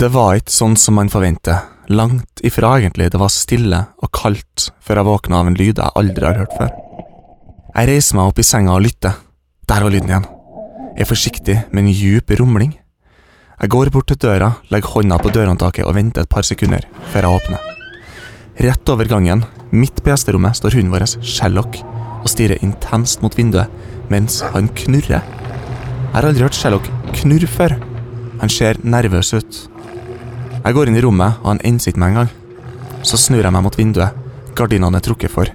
Det var ikke sånn som man forventer. Langt ifra, egentlig. Det var stille og kaldt før jeg våkna av en lyd jeg aldri har hørt før. Jeg reiser meg opp i senga og lytter. Der var lyden igjen. Jeg er forsiktig med en djup rumling. Jeg går bort til døra, legger hånda på dørhåndtaket og venter et par sekunder før jeg åpner. Rett over gangen, midt på gjesterommet, står hunden vår, Sherlock, og stirrer intenst mot vinduet mens han knurrer. Jeg har aldri hørt Sherlock knurre før. Han ser nervøs ut. Jeg går inn i rommet, og han ikke meg engang. Så snur jeg meg mot vinduet. Gardinene er trukket for.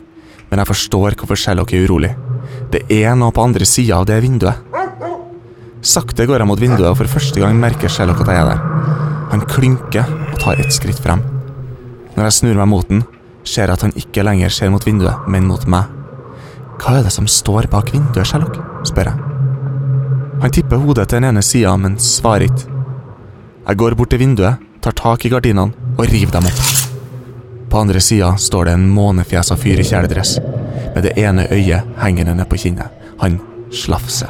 Men jeg forstår hvorfor Sherlock er urolig. Det er noe på andre sida av det vinduet. Sakte går jeg mot vinduet, og for første gang merker Sherlock at jeg er der. Han klynker og tar et skritt frem. Når jeg snur meg mot den, ser jeg at han ikke lenger ser mot vinduet, men mot meg. Hva er det som står bak vinduet, Sherlock? spør jeg. Han tipper hodet til den ene sida, men svarer ikke. Jeg går bort til vinduet, tar tak i gardinene og river dem opp. På andre sida står det en månefjesa fyr i kjeledress, med det ene øyet hengende ned på kinnet. Han slafser.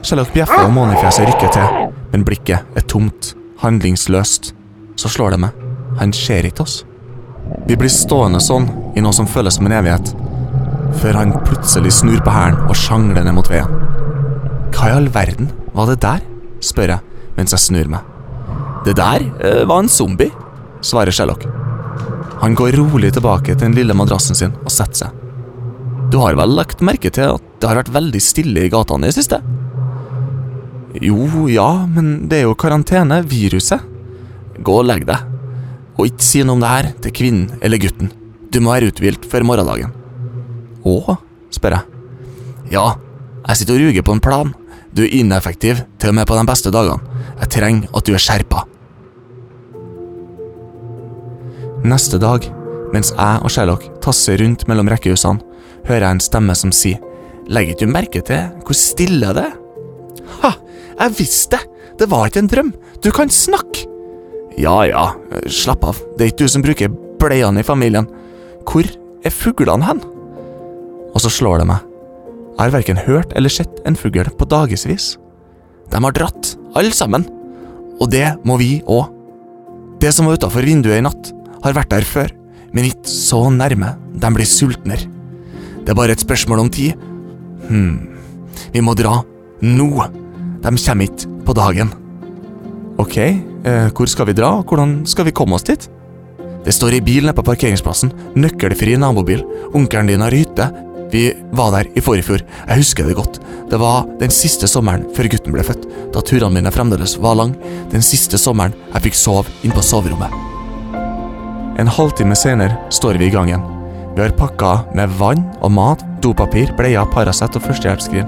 Sherlock bjeffer og månefjeset rykker til, men blikket er tomt, handlingsløst. Så slår det meg. Han ser ikke oss. Vi blir stående sånn i noe som føles som en evighet, før han plutselig snur på hælen og sjangler ned mot veien. Hva i all verden var det der? spør jeg mens jeg snur meg. Det der eh, var en zombie, svarer Sherlock. Han går rolig tilbake til den lille madrassen sin og setter seg. Du har vel lagt merke til at det har vært veldig stille i gatene i det siste? Jo, ja, men det er jo karantene, viruset. Gå og legg deg. Og ikke si noe om det her til kvinnen eller gutten. Du må være uthvilt før morgendagen. Å? spør jeg. Ja, jeg sitter og ruger på en plan. Du er ineffektiv, til og med på de beste dagene. Jeg trenger at du er skjerpa. Neste dag, mens jeg og Sherlock tasser rundt mellom rekkehusene, hører jeg en stemme som sier Legger ikke du merke til hvor stille det er? Ha, jeg visste det! Det var ikke en drøm! Du kan snakke! Ja ja, slapp av, det er ikke du som bruker bleiene i familien. Hvor er fuglene hen? Og så slår det meg. Har verken hørt eller sett en fugl på dagevis. De har dratt, alle sammen. Og det må vi òg. Det som var utafor vinduet i natt, har vært der før, men ikke så nærme. De blir sultnere. Det er bare et spørsmål om tid. Hm, vi må dra. Nå. De kommer ikke på dagen. Ok, eh, hvor skal vi dra, og hvordan skal vi komme oss dit? Det står i bil nede på parkeringsplassen, nøkkelfri nabobil, onkelen din har hytte, vi var der i forrige fjor, jeg husker det godt. Det var den siste sommeren før gutten ble født, da turene mine fremdeles var lang, den siste sommeren jeg fikk sove inn på soverommet. En halvtime senere står vi i gang igjen. Vi har pakka med vann og mat, dopapir, bleier, Paracet og førstehjelpsskrin.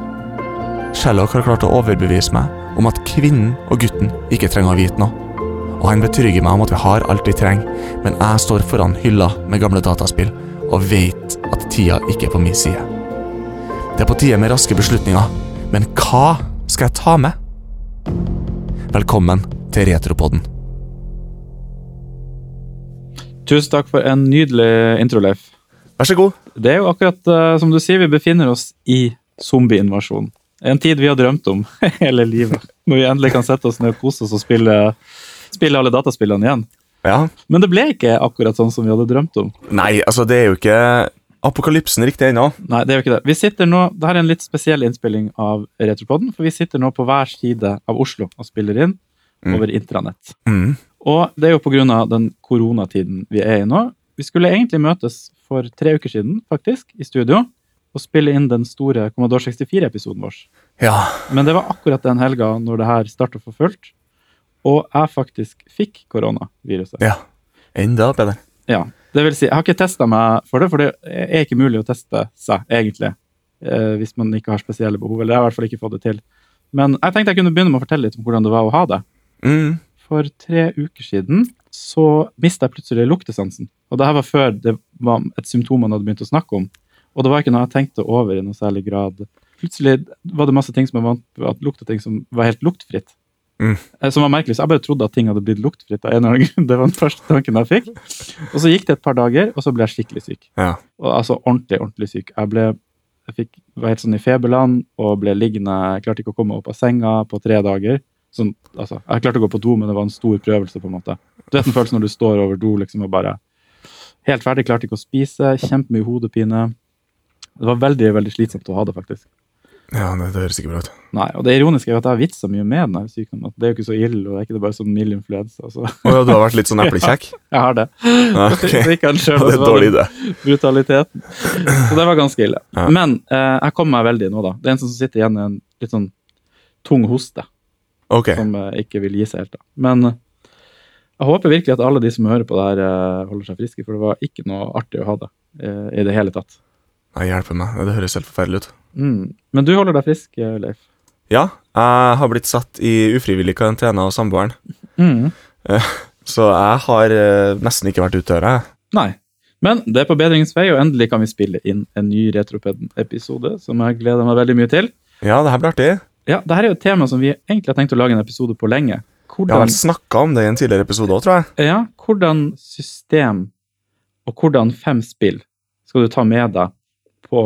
Sherlock har klart å overbevise meg om at kvinnen og gutten ikke trenger å vite noe. Og han betrygger meg om at vi har alt vi trenger, men jeg står foran hylla med gamle dataspill og vet at tida ikke er på min side. Det er på tide med raske beslutninger, men hva skal jeg ta med? Velkommen til Retropodden. Tusen takk for en nydelig intro, Leif. Vær så god. Det er jo akkurat uh, som du sier, vi befinner oss i zombieinvasjon. En tid vi har drømt om hele livet. Når vi endelig kan sette oss ned og kose oss og spille, spille alle dataspillene igjen. Ja. Men det ble ikke akkurat sånn som vi hadde drømt om. Nei, altså, det er jo ikke apokalypsen riktig ennå. Nei, det er jo ikke det. Vi sitter nå, Dette er en litt spesiell innspilling av Retropodden, for vi sitter nå på hver side av Oslo og spiller inn Mm. over intranett. Mm. Og det er jo pga. den koronatiden vi er i nå. Vi skulle egentlig møtes for tre uker siden, faktisk, i studio, og spille inn den store Commodore 64-episoden vår. Ja. Men det var akkurat den helga når det her starta for fullt, og jeg faktisk fikk koronaviruset. ja. Enda bedre. Ja, det vil si, jeg har ikke testa meg for det, for det er ikke mulig å teste seg, egentlig. Eh, hvis man ikke har spesielle behov. Eller jeg har i hvert fall ikke fått det til. Men jeg tenkte jeg kunne begynne med å fortelle litt om hvordan det var å ha det. Mm. For tre uker siden så mista jeg plutselig luktesansen. Og det her var før det var et symptom man hadde begynt å snakke om. Og det var ikke noe jeg tenkte over i noe særlig grad. Plutselig var det masse ting som jeg vant på at lukta ting som var helt luktfritt. Mm. Som var merkelig, så Jeg bare trodde at ting hadde blitt luktfritt. av en eller annen grunn. Det var den første tanken jeg fikk. Og så gikk det et par dager, og så ble jeg skikkelig syk. Ja. Og, altså ordentlig, ordentlig syk. Jeg ble jeg fikk, var helt sånn i feberland og ble liggende. Jeg klarte ikke å komme opp av senga på tre dager. Sånn, altså, jeg klarte å gå på do, men det var en stor prøvelse. på en måte. Du vet den følelsen når du står over do liksom, og bare Helt ferdig, klarte ikke å spise, kjempemye hodepine. Det var veldig veldig slitsomt å ha det, faktisk. Ja, det, det høres ikke bra ut. Nei, og Det ironiske er at jeg har vitsa mye med den her sykdommen. at Det er jo ikke så ille, og det er ikke bare sånn mild influensa. Så Oh, ja, du har vært litt sånn eplekjekk? jeg har det. Ja, okay. det, ikke selv, Det er dårlig idé. brutaliteten. Så det var ganske ille. Ja. Men eh, jeg kom meg veldig nå, da. Det er en som sitter igjen med en litt sånn tung hoste, Ok. som eh, ikke vil gi seg helt. da. Men eh, jeg håper virkelig at alle de som hører på det her, eh, holder seg friske, for det var ikke noe artig å ha det eh, i det hele tatt. Nei, hjelpe meg. Det høres helt forferdelig ut. Mm. Men du holder deg frisk, eh, Leif? Ja, jeg har blitt satt i ufrivillig karantene av samboeren. Mm. Så jeg har eh, nesten ikke vært ute døra. Nei. Men det er på bedringens vei, og endelig kan vi spille inn en ny Retropeden-episode, som jeg gleder meg veldig mye til. Ja, det her blir artig. Ja, det her er jo et tema som vi egentlig har tenkt å lage en episode på lenge. Jeg har vel snakka om det i en tidligere episode òg, tror jeg. ja, hvordan system og hvordan fem spill skal du ta med deg på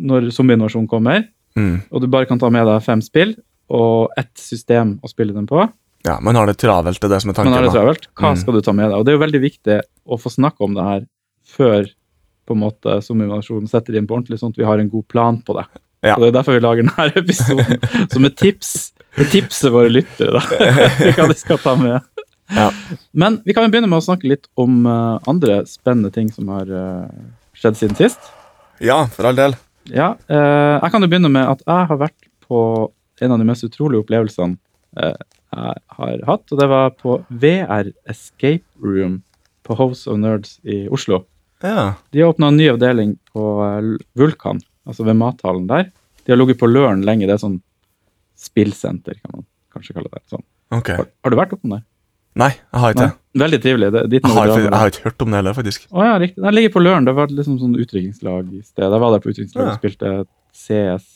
når zombieinvasjonen kommer, Mm. og du bare kan ta med deg fem spill og ett system å spille dem på. Ja, Man har det travelt, det er det som er tanken. Men har det travelt, hva Mm. skal du ta med deg? Og Det er jo veldig viktig å få snakke om det her før på en måte zombieinvasjonen setter inn på ordentlig, sånn at vi har en god plan på det. Ja. Og Det er derfor vi lager denne episoden, som et tips. Et tipser våre lyttere da, hva de skal ta med. Ja. Men vi kan jo begynne med å snakke litt om uh, andre spennende ting som har uh, skjedd siden sist. Ja, for all del. Ja, eh, Jeg kan jo begynne med at jeg har vært på en av de mest utrolige opplevelsene eh, jeg har hatt. Og det var på VR Escape Room på House of Nerds i Oslo. Ja. De har åpna en ny avdeling på eh, Vulkan, altså ved mathallen der. De har ligget på Løren lenge. Det er sånn spillsenter, kan man kanskje kalle det. Sånn. Okay. Har, har du vært oppom der? Nei, jeg har ikke det. Veldig trivelig. Det, dit Jeg har, jeg har ikke hørt om det heller, faktisk. Å ja, riktig. Den ligger på Løren. Det var liksom sånn utdrikningslag i sted. Jeg var der på utdrikningslag og Ja. spilte CS.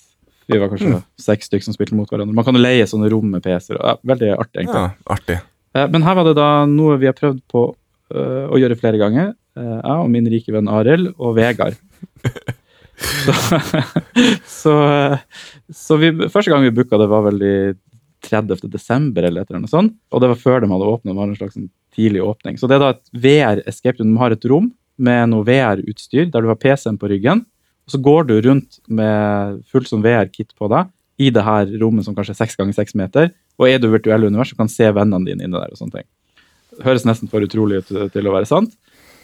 Vi var kanskje Mm. seks stykker som spilte mot hverandre. Man kan jo leie sånne rom med PC-er. Ja, veldig artig, egentlig. Ja, Artig. Eh, Men her var det da noe vi har prøvd på øh, å gjøre flere ganger. Eh, Jeg og min rike venn Arild og Vegard. så så, så vi, første gang vi booka det, var vel i 30. desember, eller et eller annet sånt. Og det var før de hadde åpnet. Det var en slags sånn tidlig åpning. Så det er da et VR escape room. De har et rom med noe VR-utstyr, der du har PC-en på ryggen. Og så går du rundt med fullt sånn VR-kit på deg i det her rommet som kanskje er seks ganger seks meter. Og er du virtuelle univers, så kan se vennene dine inne der. og sånne ting. Høres nesten for utrolig ut til å være sant.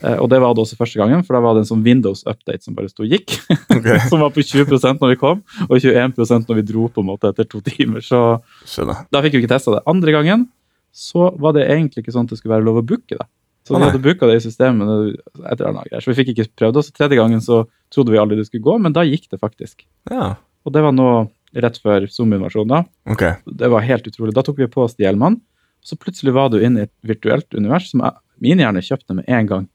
Eh, Og det var det også første gangen, for da var det en sånn Windows-update som bare sto gikk. Okay. som var på 20% når vi kom, og 21% når vi dro på en måte etter to timer. Så Skjønner. da fikk vi ikke testa det. Andre gangen så var det egentlig ikke sånn at det skulle være lov å booke det. Så vi hadde booka det i systemet, etter eller. Så vi fikk ikke prøvd det. Så tredje gangen så trodde vi aldri det skulle gå, men da gikk det faktisk. Ja, Og det var nå rett før zombieinvasjonen. da. Okay. Det var helt utrolig. Da tok vi på oss de hjelmene, så plutselig var du inne i et virtuelt univers som jeg, min hjerne kjøpte med en gang.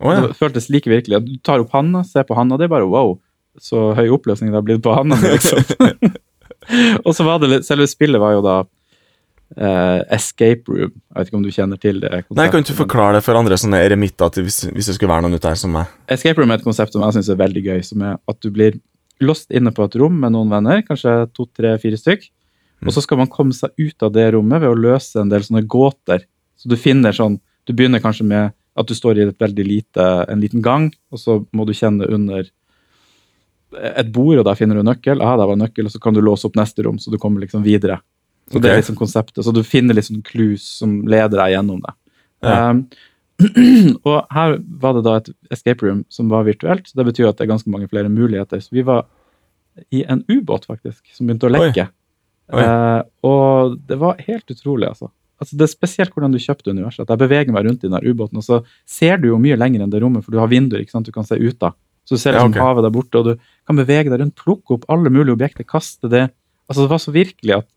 Å ja. Det føltes like virkelig. Du tar opp handa, ser på handa, det er bare wow. Så høy oppløsning det har blitt på handa. Liksom. og så var det litt, Selve spillet var jo da uh, Escape Room. Jeg vet ikke om du kjenner til det? Nei, kan du forklare det for andre sånne eremitter til hvis, hvis det skulle være noen ute her som meg? Escape Room er et konsept som jeg syns er veldig gøy. Som er at du blir låst inne på et rom med noen venner, kanskje to, tre, fire stykk. Og så skal man komme seg ut av det rommet ved å løse en del sånne gåter. Så du finner sånn Du begynner kanskje med at du står i et veldig lite, en liten gang, og så må du kjenne under et bord, og der finner du nøkkel. Ah, der var nøkkel, og så kan du låse opp neste rom, så du kommer liksom videre. Så det er liksom konseptet. Så du finner liksom clues som leder deg gjennom det. Ja. Um, og her var det da et escape room som var virtuelt, så det betyr at det er ganske mange flere muligheter. Så vi var i en ubåt, faktisk, som begynte å lekke. Oi. Eh, og det var helt utrolig, altså. Altså. Det er spesielt hvordan du kjøpte universet. At jeg beveger meg rundt i den ubåten, og så ser du jo mye lenger enn det rommet, for du har vinduer ikke sant? du kan se ut av. Så du ser Ja, okay. havet der borte, og du kan bevege deg rundt, plukke opp alle mulige objekter, kaste det. Altså Det var så virkelig at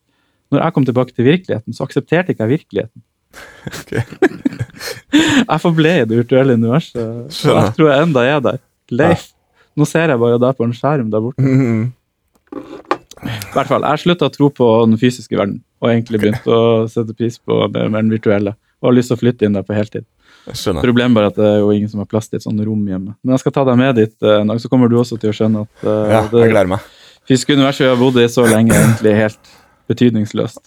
når jeg kom tilbake til virkeligheten, så aksepterte ikke jeg virkeligheten. Okay. jeg forble i det virtuelle universet, og jeg tror jeg enda er der. Leif, nå ser jeg bare deg på en skjerm der borte. Mhm. I hvert fall, Jeg slutta å tro på den fysiske verden, og egentlig begynte å sette pris på den virtuelle. Og har lyst til å flytte inn der på heltid. Skjønner. Problemet bare at det er jo ingen som har plass til et sånt rom hjemme. Men jeg skal ta deg med dit eh, en dag, så kommer du også til å skjønne at uh, Ja, jeg det gleder meg. fysiske universet vi har bodd i så lenge, egentlig helt betydningsløst.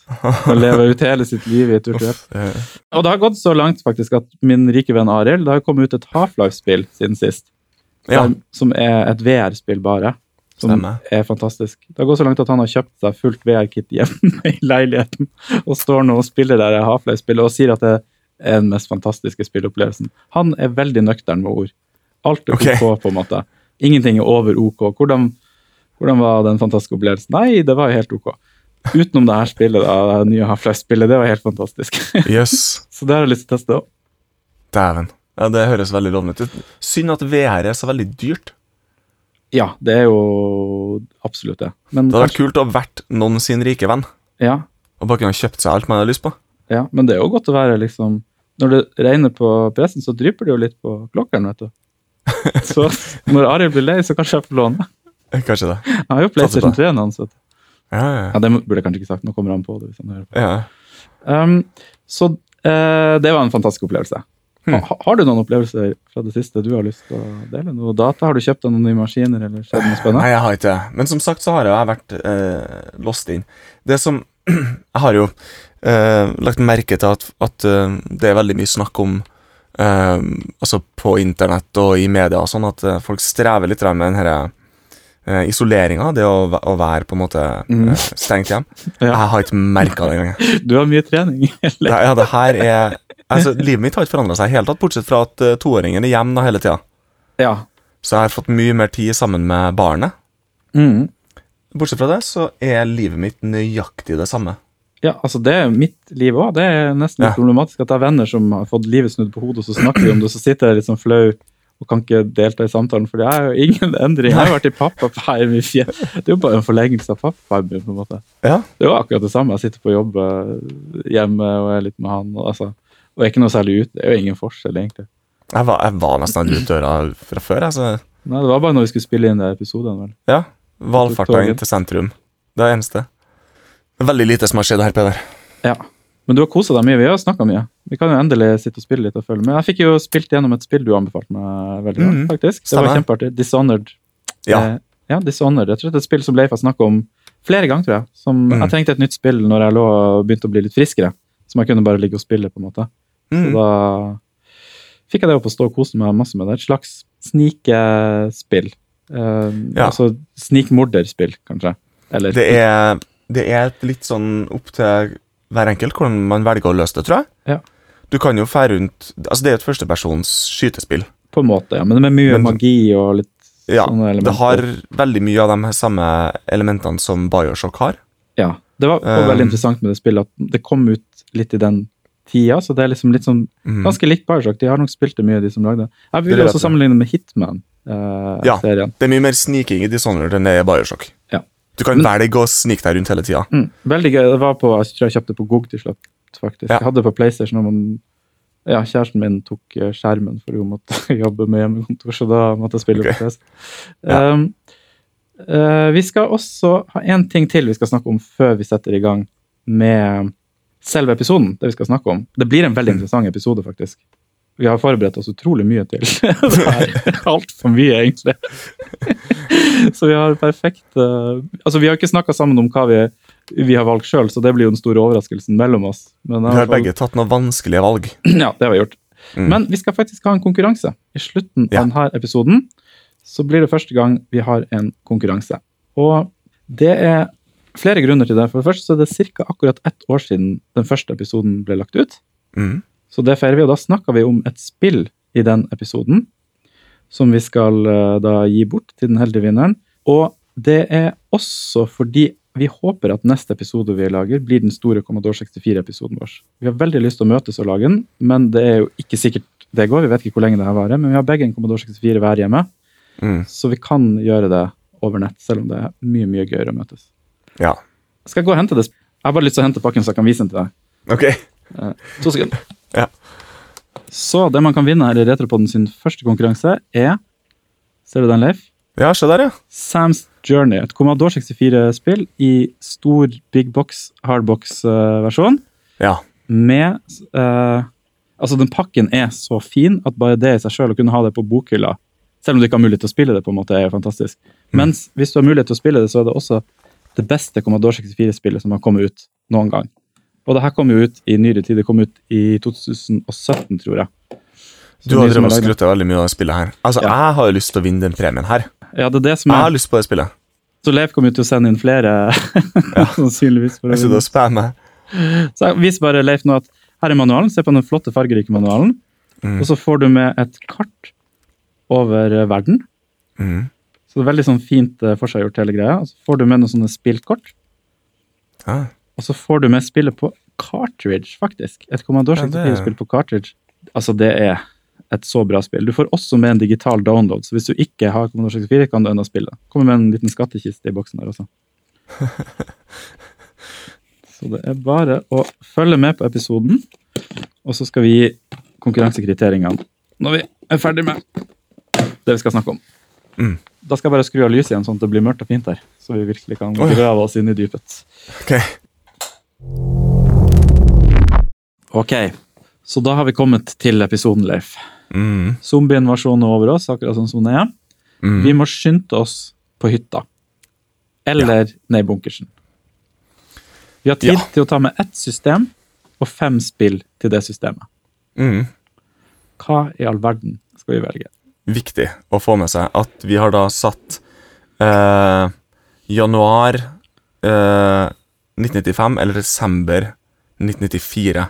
Og leve ut hele sitt liv i et virtuelt. Og det har gått så langt faktisk at min rike venn Arild, det har kommet ut et Half-Life-spill siden sist. Ja, Som- Som er et VR-spill bare. Som Stemmer. er fantastisk. Det har gått så langt at han har kjøpt seg fullt VR-kit hjemme i leiligheten og står nå og spiller der Half-Life-spillet og sier at det er den mest fantastiske spilleopplevelsen. Han er veldig nøktern med ord. Alt er Ok. OK, på en måte. Ingenting er over OK. Hvordan, hvordan var den fantastiske opplevelsen? Nei, det var helt OK. Utenom det her spillet, da, det nye Half-Life-spillet. Det var helt fantastisk. Yes. Så det har jeg lyst til å teste òg. Dæven. Ja, det høres veldig lovende ut. Synd at VR er så veldig dyrt. Ja, det er jo absolutt det. Men, Det hadde vært kult å ha vært noen sin rike venn, ja, og bare kunne kjøpt seg alt man har lyst på. Ja, men det er jo godt å være liksom Når det regner på PC-en, så drypper det jo litt på klokkeren, vet du. Så når Arild blir lei, så kanskje jeg får låne. Kanskje det. Jeg har jo PlayStation på 3 hans, vet du. Ja, ja, Ja, det burde jeg kanskje ikke sagt. Nå kommer han på det. hvis han hører på. ja. Um, så uh, det var en fantastisk opplevelse. Hmm. Ha, har du noen opplevelser fra det siste du har lyst til å dele? Noe data? Har du kjøpt deg noen nye maskiner, eller skjedd noe spennende? Nei, jeg har ikke det. Men som sagt så har jeg vært eh, lost inn. Det som Jeg har jo eh, lagt merke til at, at eh, det er veldig mye snakk om eh, Altså på internett og i media og sånn, at eh, folk strever litt med den herre uh, isoleringa, det å, å være på en måte Mm. eh, stengt hjem. Ja. Jeg har ikke merka det engang. Du har mye trening, eller? Ja, det her er Altså, livet mitt har ikke forandra seg i hele tatt, bortsett fra at uh, toåringen er hjemme hele tida. Ja. Så jeg har fått mye mer tid sammen med barnet. Mm. Bortsett fra det, så er livet mitt nøyaktig det samme. Ja, altså det er mitt liv òg. Det er nesten litt Ja. problematisk at jeg har venner som har fått livet snudd på hodet, og så snakker vi om det, og så sitter jeg litt sånn flau og kan ikke delta i samtalen, for det er jo ingen endring. Jeg har vært i pappaperm i fjell. Det er jo bare en forlengelse av pappapermen, på en måte. Ja. Det er jo akkurat det samme. Jeg sitter på jobb eh, hjemme og er litt med han, og, altså, og er ikke noe særlig ute. Det er jo ingen forskjell, egentlig. Jeg var, jeg var nesten aldri ute døra fra før. Altså. Nei, Det var bare når vi skulle spille inn de episodene, vel. Ja, Valfarta inn til sentrum. Det er det eneste. Veldig lite som har skjedd her, Peder. Ja. Men du har kosa deg mye. Vi har snakka mye. Vi kan jo endelig sitte og spille litt og følge med. Jeg fikk jo spilt gjennom et spill du anbefalte meg veldig godt, -hmm. faktisk. Det Stemmer. var kjempeartig. Dishonored. Ja. Eh, ja, Dishonored. Jeg tror det er et spill som Leif har snakka om flere ganger, tror jeg. Som, mm. Jeg trengte et nytt spill når jeg lå og begynte å bli litt friskere. Som jeg kunne bare ligge og spille, på en måte. Så Mm. da fikk jeg det opp å stå og kose meg masse med det. Et slags snikespill. Uh, Ja. Altså snikmorderspill, kanskje. Eller Det er, det er litt sånn opp til hver enkelt hvordan man velger å løse det, tror jeg. Ja. Du kan jo fære rundt Altså, det er jo et førstepersons skytespill. på en måte, ja. Men med mye Men- magi og litt Ja, sånne elementer. det har veldig mye av de samme elementene som Bioshock har. Ja, det var, um, veldig interessant med det spillet at det kom ut litt i den tida, så det er liksom litt sånn Mm. ganske likt Bioshock. De har nok spilt det mye, de som lagde det. Jeg vil Det også sammenligne med Hitman-serien. Ja. Det er mye mer sniking i Dishonored enn det er Bioshock. Ja. Du kan Men- velge å snike deg rundt hele tida. Mm, veldig gøy. Det var på, jeg tror jeg kjøpte på GOG til slutt, faktisk. Ja. Jeg hadde det på PlayStation, og man, ja, kjæresten min tok eh, skjermen for hun måtte jobbe med hjemmekontor, så da måtte jeg spille okay. på PC. Ja. Um, eh, vi skal også ha en ting til vi skal snakke om før vi setter i gang med selve episoden. Det vi skal snakke om. Det blir en veldig Mm. interessant episode, faktisk. Vi har forberedt oss utrolig mye til det her. Altfor mye, egentlig. så vi har perfekt eh, Altså, vi har ikke snakka sammen om hva vi, vi har valgt sjøl, så det blir jo den store overraskelsen mellom oss. Men Vi har fall- begge tatt noen vanskelige valg. Ja, det har vi gjort. Mm. Men vi skal faktisk ha en konkurranse. I slutten Ja. av denne episoden så blir det første gang vi har en konkurranse. Og det er flere grunner til det. For det første så er det ca. akkurat ett år siden den første episoden ble lagt ut. Mm. Så det feirer vi, og da snakker vi om et spill i den episoden. Som vi skal eh, da gi bort til den heldige vinneren. Og det er også fordi vi håper at neste episode vi lager, blir den store Commodore 64-episoden vår. Vi har veldig lyst til å møtes og lage den, men det er jo ikke sikkert det går. Vi vet ikke hvor lenge det her varer, men vi har begge en Commodore 64 hver hjemme, Mm. så vi kan gjøre det over nett, selv om det er mye, mye gøyere å møtes. Ja. Skal jeg gå og hente det? Jeg har bare lyst til å hente pakken så jeg kan vise den til deg. Ok. Eh, To sekunder. Ja. Så det man kan vinne her i Retropodden sin første konkurranse, er Ser du den, Leif? Ja, se der, ja. Sam's Journey. Et Commodore 64-spill i stor big box, hardbox-versjon. Ja. Med eh, Altså, den pakken er så fin at bare det i seg sjøl, å kunne ha det på bokhylla, selv om du ikke har mulighet til å spille det, på en måte, er jo fantastisk. Mm. Mens hvis du har mulighet til å spille det, så er det også det beste Commodore 64-spillet som har kommet ut noen gang. Og det her kom jo ut i nyere tid. Det kom ut i 2017, tror jeg. Så Du har drevet og er veldig mye av det spillet her. Altså, Ja. Jeg har jo lyst til å vinne den premien her. Ja, det er det som Jeg har er. lyst på det spillet. Så Leif kommer jo til å sende inn flere, sannsynligvis. For å vinne. Jeg sitter og. Så jeg viser bare Leif nå at her er manualen. Se på den flotte, fargerike manualen. Mm. Og så får du med et kart over verden. Mm. Så det er veldig sånn fint eh, forseggjort, hele greia. Og så får du med noen sånne spillkort. Ah. Og så får du med spillet på cartridge, faktisk. Et Commodore Ja, 64-spill på cartridge. Altså, det er et så bra spill. Du får også med en digital download, så hvis du ikke har Commodore 64, kan du ennå spille. Kommer med en liten skattkiste i boksen der også. Så det er bare å følge med på episoden, og så skal vi gi konkurransekriteringene når vi er ferdig med det vi skal snakke om. Mm. Da skal jeg bare skru av lyset igjen, sånn at det blir mørkt og fint her. Så vi virkelig kan grave oss inn i dypet. Ok. Ok, så da har vi kommet til episoden, Leif. Mm. Zombieinvasjonen er over oss, akkurat sånn som det er. Mm. Vi må skynde oss på hytta. Eller ned i bunkersen. Vi har tid Ja. til å ta med ett system og fem spill til det systemet. Mm. Hva i all verden skal vi velge? Viktig å få med seg at vi har da satt eh, januar eh, 1995 eller desember 1994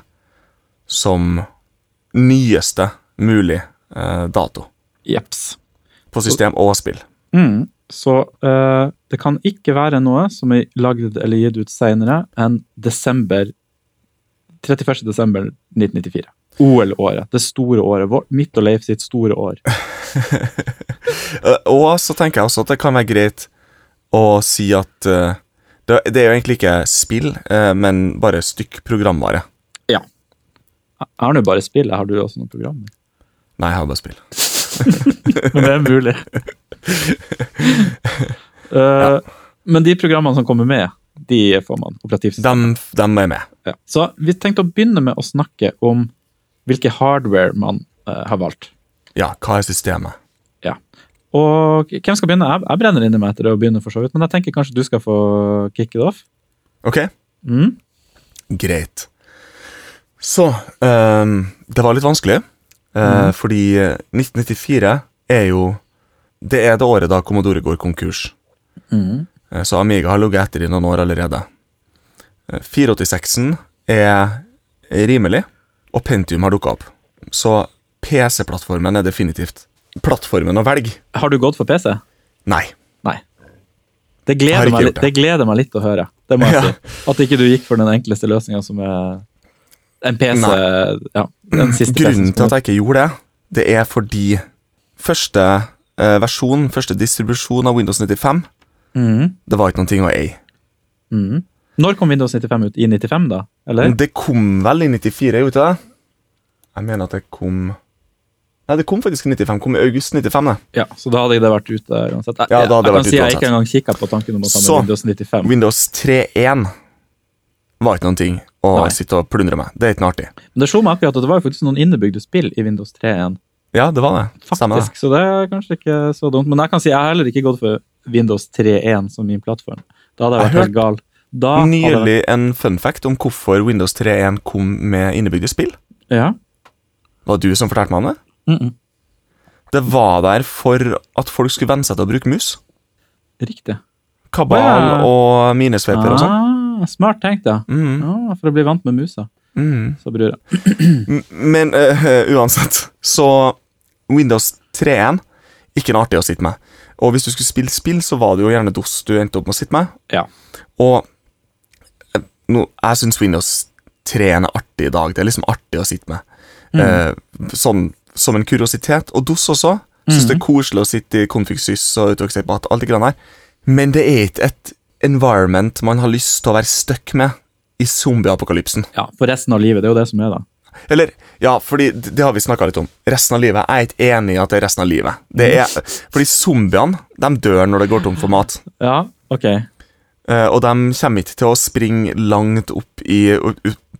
som nyeste mulig eh, dato Jeps. på system og spill. Mm. Så eh, det kan ikke være noe som er lagd eller gitt ut senere enn desember 31. desember 1994. OL-året. Det store året. vårt. mitt og Leif sitt store år. Og så tenker jeg også at det kan være greit å si at uh, det, det er jo egentlig ikke spill, uh, men bare stykk programvare. Jeg har nå bare spill. Har du også noen programmer? Nei, jeg har bare spill. Men det er mulig. Eh, Men de programmene som kommer med, de får man operativt. De, de er med. Ja. Så vi tenkte å begynne med å snakke om hvilke hardware man eh, har valgt. Ja, hva er systemet? Ja. Og hvem skal begynne? Jeg, brenner inni meg etter å begynne, for så vidt, men jeg tenker kanskje du skal få kick it off. Ok, Mm. greit. Så um, Det var litt vanskelig, eh, fordi 1994 er jo Det er det året da Commodore går konkurs. Mm. Eh, Så Amiga har ligget etter i noen år allerede. Eh, 486-en er rimelig, og Pentium har dukka opp. Så PC-plattformen er definitivt plattformen å velge. Har du gått for PC? Nei. Nei. Det gleder, meg, det. det gleder meg litt å høre. Det må jeg Ja. si. At ikke du gikk for den enkleste løsninga som er en PC. Ja, Grunnen til at jeg ikke gjorde det, det er fordi første eh, versjon, første distribusjon av Windows 95, mm. det var ikke noen ting å eie. Mm. Når kom Windows 95 ut? I 95, da? Eller? Det kom vel i 94, gjorde det? Jeg mener at det kom Nei, det kom faktisk i 95. Kom i august 95. det. Ja, Så da hadde det vært ute uansett. Jeg, Ja, da hadde det jeg kan vært si uansett. jeg ikke engang kikka på tanken om å ta med Så. Windows 95. Windows 3.1 var ikke noen ting å Nei. sitte og plundre med. Det er ikke noe artig. Men det slo meg akkurat at det var faktisk noen innebygde spill i Windows 3.1. Ja, det var det. Stemmer det. Faktisk, så det er kanskje ikke så dumt. Men jeg kan si jeg har heller ikke gått for Windows 3.1 som min plattform. Da hadde jeg Jeg vært helt gal. Da jeg Nylig en fun fact om hvorfor Windows 3.1 kom med innebygde spill. Ja. Var det du som fortalte meg om det? Mm -mm. Det var der for at folk skulle venne seg til å bruke mus. Riktig. Kabal ja. og minesveiper og sånn. Ah, smart tenkt, ja. Mm, Ah, for å bli vant med musa, mm. sa jeg M- Men uh, uansett, så Windows 3.1 ikke noe artig å sitte med. Og hvis du skulle spille spill, så var det jo gjerne DOS du endte opp med å sitte med. Ja. Og nå, jeg syns Windows 3 er artig i dag. Det er liksom artig å sitte med. Eh, sånn som en kuriositet. Og DOS også. Syns det er koselig å sitte i config-sys og utoverksepart, alt det grann der. Men det er ikke et environment man har lyst til å være stuck med i zombieapokalypsen. ja, for resten av livet. Det er jo det som er, da. Eller, ja, fordi det det har vi snakka litt om. Resten av livet. Jeg er ikke enig i at det er resten av livet. Det er, fordi zombiene de dør når det går tomt for mat. Ja, ok. Eh, og de kommer ikke til å springe langt opp i,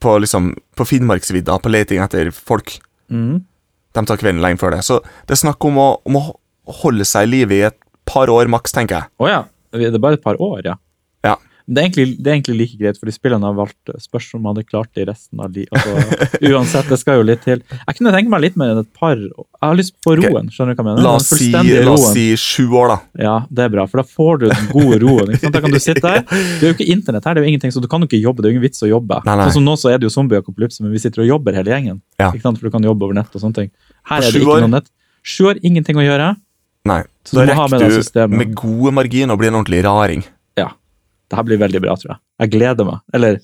på, liksom, på Finnmarksvidda på leting etter folk. Mm. De tar kvelden lenge før det. Så det er snakk om å, om å holde seg i live i et par år maks, tenker jeg. Å ja. Det er bare et par år, ja. Det er, egentlig, det er egentlig like greit, fordi spillene har valgt spørsmål spørs om man hadde klart det i resten av livet. Altså, uansett, det skal jo litt til. Jeg kunne tenke meg litt mer enn et par. Jeg har lyst på roen. skjønner du hva jeg mener? La oss, si, la oss si sju år, da. Ja, det er bra, for da får du den gode roen. Da kan du sitte der. Det er jo ikke internett her, det er jo ingenting, så du kan jo ikke jobbe. Det er jo ingen vits å jobbe. Nei, nei. Sånn som nå så er det jo zombieapokalypse, men vi sitter og jobber hele gjengen. Ja. Ikke sant? For du kan jobbe over nett og sånne ting. Her er det ikke noe nett. Sju år, ingenting å gjøre. Nei. Så Da rekker du med, med gode marginer å bli en ordentlig raring. Det her blir veldig bra, tror jeg. Jeg gleder meg. Eller,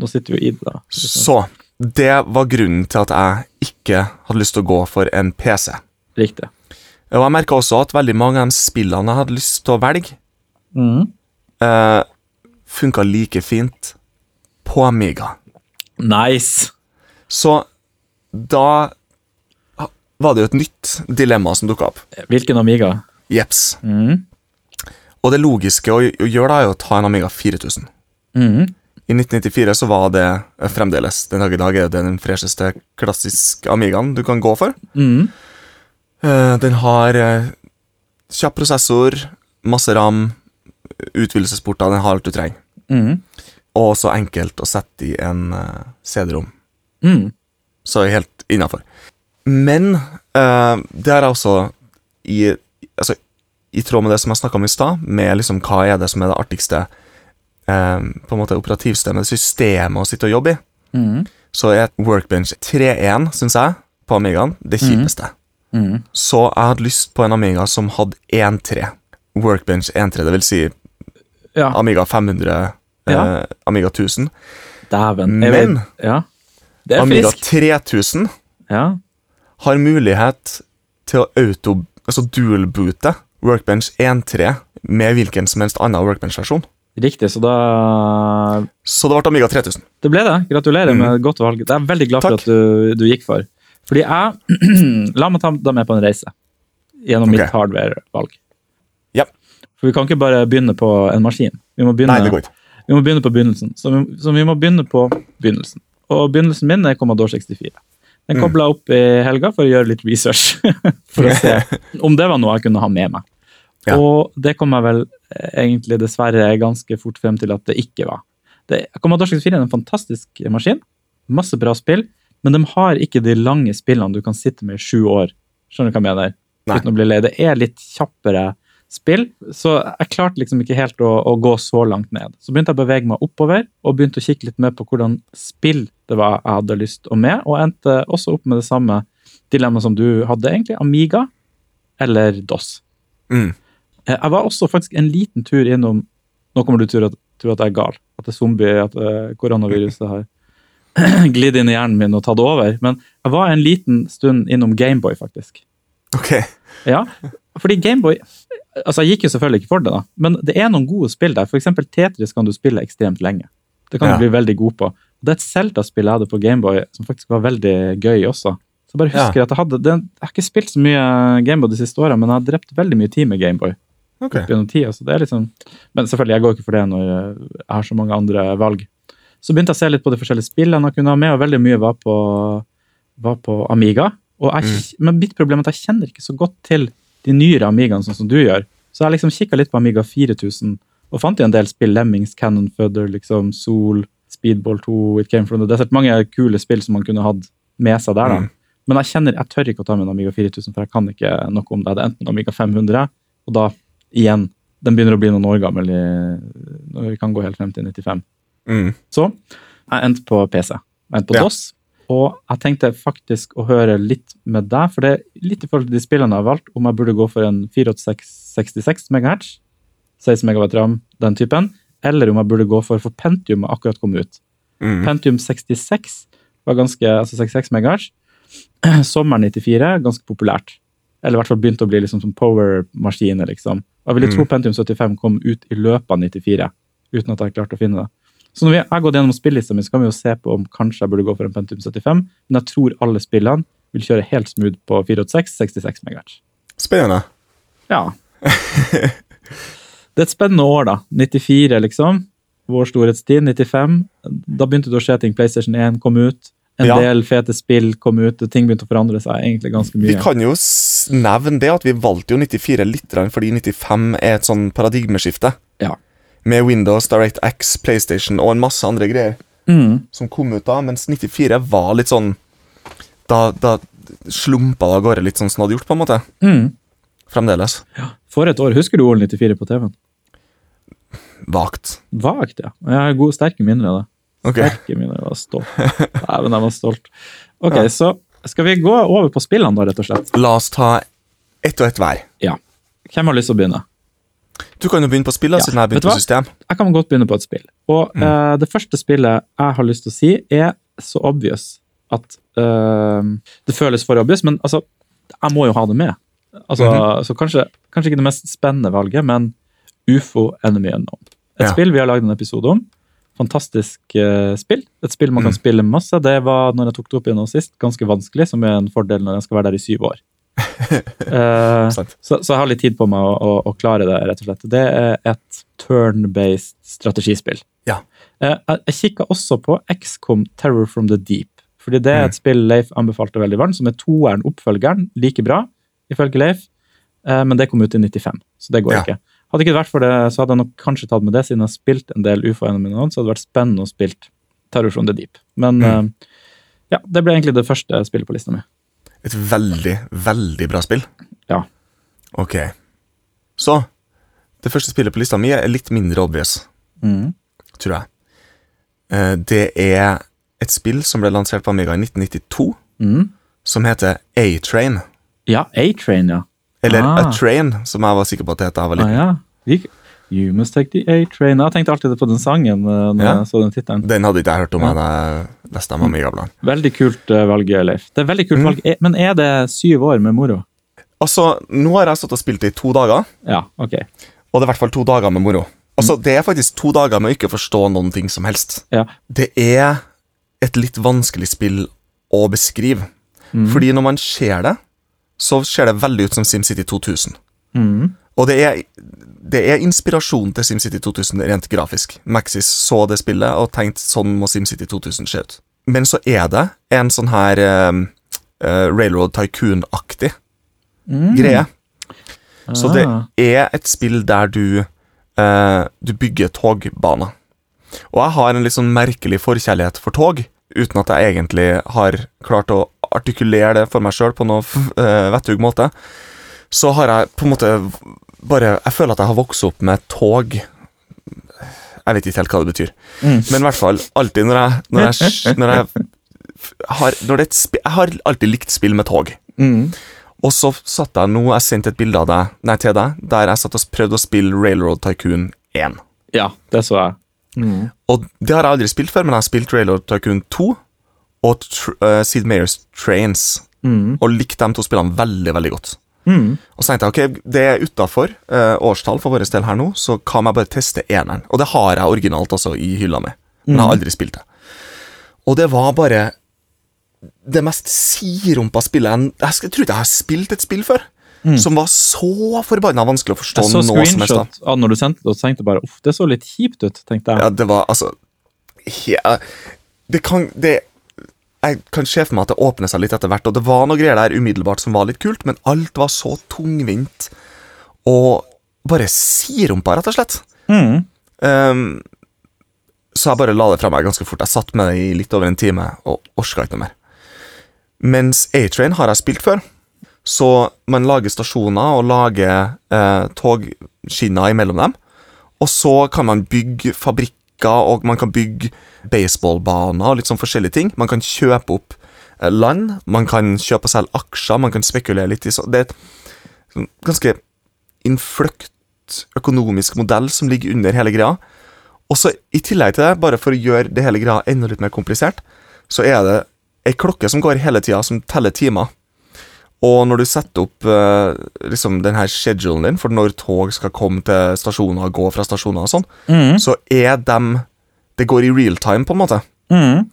nå sitter vi jo i det, da. Så det var grunnen til at jeg ikke hadde lyst til å gå for en PC. Riktig. Og jeg merka også at veldig mange av de spillene jeg hadde lyst til å velge, mm. eh, funka like fint på Amiga. Nice! Så da var det jo et nytt dilemma som dukka opp. Hvilken Amiga? Jepps. Mhm. Og det logiske å, å gjøre da er å ta en Amiga 4000. Mhm. I 1994 så var det eh, fremdeles den dag i dag er det den fresheste klassiske Amigaen du kan gå for. Mm. Eh, den har eh, kjapp prosessor, masse ram, utvidelsesporter, den har alt du trenger. Mhm. Og så enkelt å sette i en CD-rom. Mm. Så helt innafor. Men uh, det er også i, altså i tråd med det som jeg snakka om i stad, med liksom hva er det som er det artigste eh, på en måte operativsystemet, systemet å sitte og jobbe i, mm. så er Workbench 3.1, syns jeg, på Amigaen, det kjipeste. Mhm. Så jeg hadde lyst på en Amiga som hadde 1.3. Workbench 1.3, det vil si Ja, Amiga 500, Ja. eh, Amiga 1000. dæven. Men Ja. Amiga friskt. 3000 Ja. har mulighet til å auto, altså dual-boote Workbench 1.3 med hvilken som helst annen Workbench-versjon. Riktig, så da Så det ble Amiga 3000. Det ble det. Gratulerer med et godt valg. Det er jeg veldig glad for Mm. At du, du gikk for. Fordi jeg La meg ta deg med på en reise gjennom mitt hardware-valg. Ja. For vi kan ikke bare begynne på en maskin. Vi må begynne, Nei, det går ikke. vi må begynne på begynnelsen. Så vi, så vi må begynne på begynnelsen. Og begynnelsen min er Commodore 64. Den Mm. kobla opp i helga for å gjøre litt research. for å se om det var noe jeg kunne ha med meg. Ja. Og det kom jeg vel eh, egentlig dessverre ganske fort frem til at det ikke var. Det, Commodore 64 er en fantastisk maskin. Masse bra spill. Men de har ikke de lange spillene du kan sitte med i sju år. Skjønner du hva jeg mener? Nei. Uten å bli lei. Det er litt kjappere spill. Så jeg klarte liksom ikke helt å, å gå så langt ned. Så begynte jeg å bevege meg oppover, og begynte å kikke litt mer på hvordan spill det var jeg hadde lyst å med, og endte også opp med det samme dilemmaet som du hadde, egentlig. Amiga eller DOS. Mm. Eh, Jeg var også faktisk en liten tur innom Nå kommer du til å tro at jeg er gal. At det er zombie, at eh, koronaviruset har glidd inn i hjernen min og tatt over. Men jeg var en liten stund innom Gameboy, faktisk. Ok. Ja, fordi Gameboy Altså, jeg gikk jo selvfølgelig ikke for det, da, men det er noen gode spill der. Eksempel Tetris kan du spille ekstremt lenge. Det kan Ja. du bli veldig god på. Det er et Zelda-spill jeg hadde på Gameboy som faktisk var veldig gøy også. Så jeg bare husker at Jeg hadde, det, jeg har ikke spilt så mye Gameboy de siste årene, men jeg har drept veldig mye tid med Gameboy. Ok. gjennom tida, så det er liksom Men selvfølgelig, jeg går ikke for det når jeg har så mange andre valg. Så begynte jeg å se litt på de forskjellige spillene jeg kunne ha med, og veldig mye var på, var på Amiga. Jeg, Men mitt problem er at jeg kjenner ikke så godt til de nyere Amigaene, sånn som du gjør. Så jeg liksom kikka litt på Amiga 4000, og fant jo en del spill. Lemmings, Cannon Fudder, liksom, Sol, Speedball 2, It Came From The Desert. Mange kule spill som man kunne hatt med seg der. da. Mm. Men jeg kjenner, jeg tør ikke å ta med en Amiga 4000, for jeg kan ikke noe om det. Det er enten Amiga 500, og da igjen Den begynner å bli noen år gammel i, vi kan gå helt frem til 95. Mm. Så jeg endte på PC. Jeg endte på Ja. DOS. Og jeg tenkte faktisk å høre litt med deg, for det er litt i forhold til de spillene jeg har valgt, om jeg burde gå for en 486 MHz, 16 MB ram, den typen, eller om jeg burde gå for For Pentium har akkurat kommet ut. Mm. Pentium 66 var ganske, altså 66 MHz. Sommeren 94, ganske populært. Eller i hvert fall begynte å bli liksom som power-maskiner, liksom. Og jeg ville Mm. tro Pentium 75 kom ut i løpet av 94, uten at jeg klarte å finne det. Så når vi har gått gjennom spillelista mi, så kan vi jo se på om kanskje jeg burde gå for en Pentium 75, men jeg tror alle spillene vil kjøre helt smooth på 486, 66 MHz. Spennende. Ja. Det er et spennende år, da. 94, liksom. Vår storhetstid. 95. Da begynte det å skje ting. PlayStation 1 kom ut. En Ja. del fete spill kom ut, og ting begynte å forandre seg egentlig ganske mye. Vi kan jo nevne det at vi valgte jo 94 litt fordi 95 er et sånn paradigmeskifte. Ja. med Windows, DirectX, PlayStation og en masse andre greier Mm. som kom ut da, mens 94 var litt sånn Da, da slumpa det av gårde litt sånn som det hadde gjort, på en måte. Mm. Fremdeles. For et år. Husker du OL 94 på TV-en? Vagt. Vagt, ja. Jeg har gode, sterke minner av det. Ok. Sterke minner. Var stolt. Nei, men jeg var stolt. Ok, så skal vi gå over på spillene, da, rett og slett? La oss ta ett og ett hver. Ja. Hvem har lyst til å begynne? Du kan jo begynne på spillene, Ja, siden jeg har vet begynt på system. Jeg kan godt begynne på et spill. Og eh, det første spillet jeg har lyst til å si, er så obvious at uh, det føles for obvious, men altså, jeg må jo ha det med. Altså, Så kanskje, kanskje ikke det mest spennende valget, men UFO Enemy Unknown. Et Ja. spill vi har lagd en episode om. Fantastisk eh, spill. Et spill man kan spille masse. Det var, når jeg tok det opp igjen nå sist, ganske vanskelig, som er en fordel når jeg skal være der i syv år. Eh, så, så jeg har litt tid på meg å, å, å klare det, rett og slett. Det er et turn-based strategispill. Ja. Eh, jeg jeg kikka også på XCOM Terror from the Deep. Fordi det er et spill Leif anbefalte veldig varmt, som er toeren oppfølgeren. Like bra, ifølge Leif, eh, men det kom ut i 95, så det går Ja. ikke. Hadde ikke det vært for det, så hadde jeg nok kanskje tatt med det, siden jeg har spilt en del UFO gjennom mine så hadde det vært spennende å spille Terror from the Deep. Men Mm. uh, ja, det ble egentlig det første spillet på lista mi. Et veldig, veldig bra spill. Ja. Ok. Så Det første spillet på lista mi er litt mindre obvious, Mm. tror jeg. Uh, Det er et spill som ble lansert på Amiga i 1992, Mm. som heter A-Train. Ja, A-Train, ja. Eller Ah. A Train, som jeg var sikker på at det het da jeg var Ah, ja. You must take the A-train. Jeg tenkte alltid på den sangen eh, når Ja. jeg så den titelen. Den hadde ikke jeg hørt om Ja. jeg leste om Amiga-bladene. Veldig kult eh, valg, Leif. Det er veldig kult Mm. valg. Men er det syv år med moro? Altså, nå har jeg stått og spilt det i to dager, Ja, ok. og det er i hvert fall to dager med moro. Altså, Det er faktisk to dager med å ikke forstå noen ting som helst. Ja. Det er et litt vanskelig spill å beskrive. Mm. Fordi når man ser det, så ser det veldig ut som SimCity 2000. Mm. Og det er, det er inspirasjon til SimCity 2000 rent grafisk. Maxis så det spillet og tenkte sånn må SimCity 2000 se ut. Men så er det en sånn her uh, uh, Railroad Tycoon-aktig Mm. greie. Så det Ah. er et spill der du, uh, du bygger togbaner. Og jeg har en litt sånn merkelig forkjærlighet for tog, uten at jeg egentlig har klart å artikulere det for meg sjøl på noe uh, vettug måte. Så har jeg på en måte bare Jeg føler at jeg har vokst opp med tog. Jeg vet ikke helt hva det betyr. Mm. Men i hvert fall, alltid når jeg Når jeg, når jeg har, når det er et spi- Jeg har alltid likt spill med tog. Mm. Og så satt jeg nå, jeg sendte et bilde av deg, nei, til deg, der jeg satt og prøvde å spille Railroad Tycoon 1. Ja, det så jeg. Mm. Og det har jeg aldri spilt før, men jeg har spilt Railroad Tycoon 2 og uh, Sid Meyers Trains, Mm. og likte de to spillene veldig, veldig godt. Mm. Og så tenkte jeg, ok, det er utafor uh, årstall for vår del her nå, så kan jeg bare teste eneren. Og det har jeg originalt også i hylla mi, men jeg har aldri spilt det. Og det var bare det mest sirumpa spillet jeg, jeg tror ikke jeg har spilt et spill før. Som var så forbanna vanskelig å forstå Jeg så screenshot av når du sendte det, og tenkte bare uff, det så litt kjipt ut, tenkte jeg. Ja, det var altså ja, Det kan det, Jeg kan se for meg at det åpner seg litt etter hvert, og det var noe greier der umiddelbart som var litt kult, men alt var så tungvint og bare sirumpa, rett og slett. Mm. Um, så jeg bare la det fra meg ganske fort. Jeg satt med det i litt over en time og orka ikke noe mer. Mens A-Train har jeg spilt før. Så man lager stasjoner og lager eh, togskinner imellom dem. Og så kan man bygge fabrikker, og man kan bygge baseballbaner og litt sånn forskjellige ting. Man kan kjøpe opp eh, land, man kan kjøpe og selge aksjer, man kan spekulere litt i så Det er et sånn ganske innfløkt økonomisk modell som ligger under hele greia. Og så I tillegg til det, bare for å gjøre det hele greia enda litt mer komplisert, så er det ei klokke som går hele tida, som teller timer. Og når du setter opp uh, liksom den her schedulen din for når tog skal komme til stasjoner og gå fra stasjoner og sånn, Mm. så er dem Det går i real time, på en måte. Mm.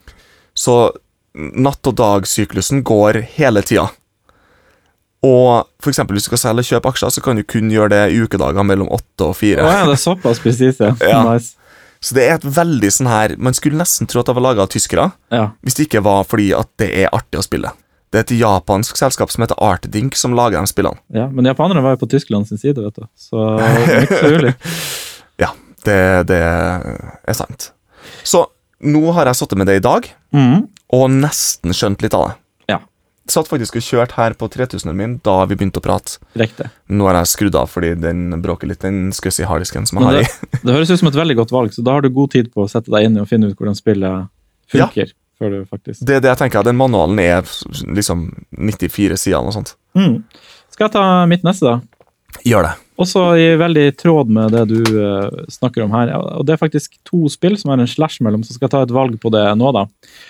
Så natt- og dagsyklusen går hele tida. Og for eksempel hvis du skal selge og kjøpe aksjer, så kan du kun gjøre det i ukedager mellom åtte og fire. Oh, ja, det er såpass presis, ja. Ja. Nice. Så det er et veldig sånn her Man skulle nesten tro at det var laga av tyskere, Ja. hvis det ikke var fordi at det er artig å spille. Det er et japansk selskap som heter Artdink, som lager de spillene. ja. Men japanerne var jo på Tyskland sin side, vet du. Så ikke. Ja, Det, det er sant. Så nå har jeg sittet med det i dag, Mm. og nesten skjønt litt av det. Ja. Satt faktisk og kjørte her på 3000-en min da vi begynte å prate. Riktig. Nå har jeg skrudd av fordi den bråker litt, den skussy harddisken som jeg har i. det, høres ut som et veldig godt valg, så da har du god tid på å sette deg inn i og finne ut hvordan spillet funker. Før du faktisk Det er det jeg tenker. Den manualen er liksom 94 sider og sånt. mm. Skal jeg ta mitt neste, da? Gjør det. Også i veldig tråd med det du uh, snakker om her. Og Det er faktisk to spill som har en slash mellom, så skal jeg ta et valg på det nå, da.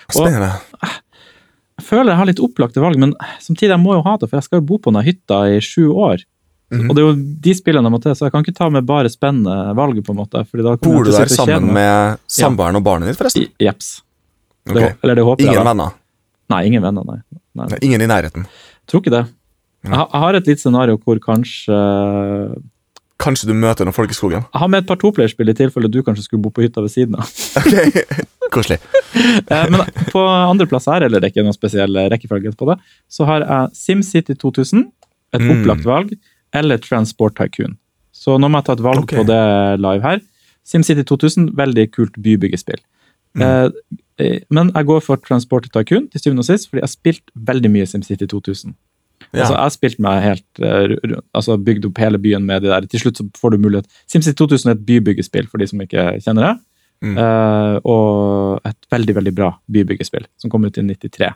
Spennende. Jeg føler jeg har litt opplagte valg, men samtidig jeg må jo ha det, for jeg skal jo bo på denne hytta i sju år. Mhm. Og det er jo de spillene jeg må til, så jeg kan ikke ta med bare spennende valg. på en måte. Bor du der og sammen meg. med samboeren og barnet ditt, forresten? I- Jeps. Ok. Det, eller det håper Ingen jeg. venner? Nei, ingen venner, nei. nei. Nei, ingen i nærheten? Tror ikke det. Jeg har- jeg har et lite scenario hvor kanskje Kanskje du møter noen folk i skogen? Jeg har med et par toplayerspill i tilfelle du kanskje skulle bo på hytta ved siden av. Ok, Koselig. Eh, Men på andreplass her, eller det er ikke noen spesiell rekkefølge på det, så har jeg SimCity 2000, et Mm. opplagt valg, eller Transport Tycoon. Så nå må jeg ta et valg okay. på det live her. SimCity 2000, veldig kult bybyggespill. Mm. Men jeg går for Transport Tycoon til syvende og sist, fordi jeg har spilt veldig mye SimCity 2000. Ja. Altså, jeg har spilt meg helt eh, altså bygd opp hele byen med de der. Til slutt så får du mulighet. SimCity 2000 er et bybyggespill, for de som ikke kjenner det. Mm. Uh, og et veldig, veldig bra bybyggespill, som kom ut i 93.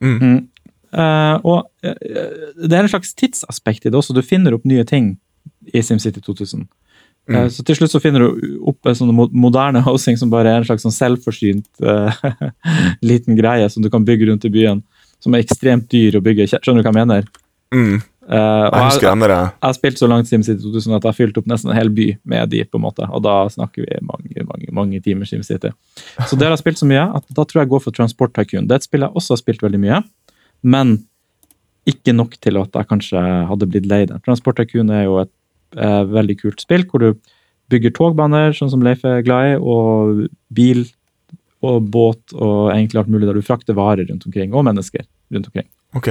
Mm. Eh, og uh, det er en slags tidsaspekt i det også. Du finner opp nye ting i SimCity 2000. Eh, Mm. Så til slutt så finner du opp en sånn moderne housing som bare er en slags sånn selvforsynt uh, liten greie som du kan bygge rundt i byen. Som er ekstremt dyr å bygge. Skjønner du hva jeg mener? Mm. Uh, Jeg husker jeg, jeg, jeg har spilt så langt SimCity 2000 at jeg har fylt opp nesten en hel by med de, på en måte. Og da snakker vi mange mange, mange timer SimCity. Så det har spilt så mye at da tror jeg jeg går for Transport Tycoon. Det er et spill jeg også har spilt veldig mye, men ikke nok til at jeg kanskje hadde blitt lei det. Transport Tycoon er jo et eh, veldig kult spill hvor du bygger togbaner, sånn som Leif er glad i, og bil og båt og egentlig alt mulig der du frakter varer rundt omkring, og mennesker rundt omkring. Ok.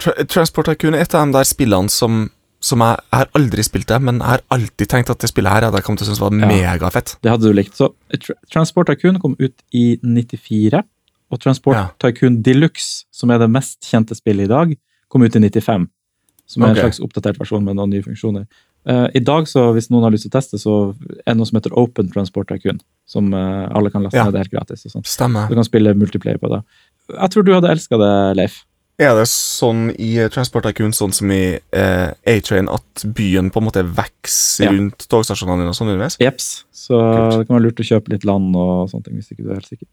Tra Transport Tycoon er et av de der spillene som, som jeg, jeg har aldri spilt det, men jeg har alltid tenkt at det spillet her hadde jeg kommet til å synes var Ja. megafett. Det hadde du likt. Så Tr- Transport Tycoon kom ut i 94, og Transport Ja. Tycoon Deluxe, som er det mest kjente spillet i dag, kom ut i 95. Som er okay. en slags oppdatert versjon med noen nye funksjoner. Eh, I dag, så hvis noen har lyst til å teste, så er det noe som heter Open Transport Tycoon. Som uh, alle kan laste Ja. ned helt gratis. og sånt. Stemmer. Du kan spille multiplayer på det. Jeg tror du hadde elska det, Leif. Er det sånn i Transport Tycoon, sånn som i uh, A-Train, at byen på en måte vokser Ja. rundt togstasjonene dine og sånn underveis? Jeps. Så Kult. det kan være lurt å kjøpe litt land og sånne ting. hvis ikke du er helt sikker.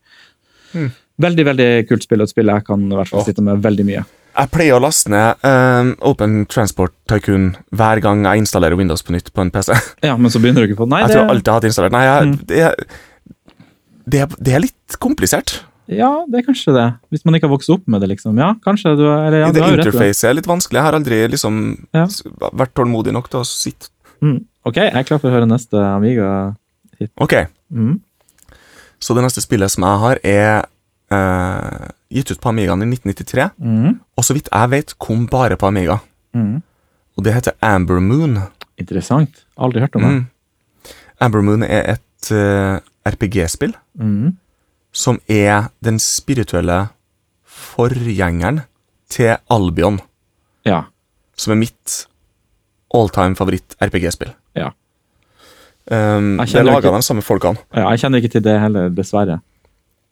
Hmm. Veldig veldig kult spill, og et spill jeg kan i hvert fall sitte med veldig mye. Jeg pleier å laste ned eh, Open Transport Tycoon hver gang jeg installerer Windows på nytt på en PC. Ja, Men så begynner du ikke på Nei, Jeg det, tror alltid jeg har hatt installert. Nei, jeg, Mm. det, det, det er litt komplisert. ja, det er kanskje det. Hvis man ikke har vokst opp med det, liksom. Ja, kanskje du eller, ja, det. interfacet er litt vanskelig. Jeg har aldri liksom Ja. vært tålmodig nok til å sitte Mm. Ok, jeg er klar for å høre neste Amiga-hit. Ok, Mm. så det neste spillet som jeg har, er eh, gitt ut på Amigaen i 1993. Mm. Og så vidt jeg vet, kom bare på Amiga. Mm. Og det heter Amber Moon. Interessant. Aldri hørt om det. Mm. Amber Moon er et uh, RPG-spill Mm. som er den spirituelle forgjengeren til Albion, Ja. som er mitt all-time favoritt-RPG-spill. Ja. Um, det er laga av de samme folkene. ja. Jeg kjenner ikke til det heller, dessverre.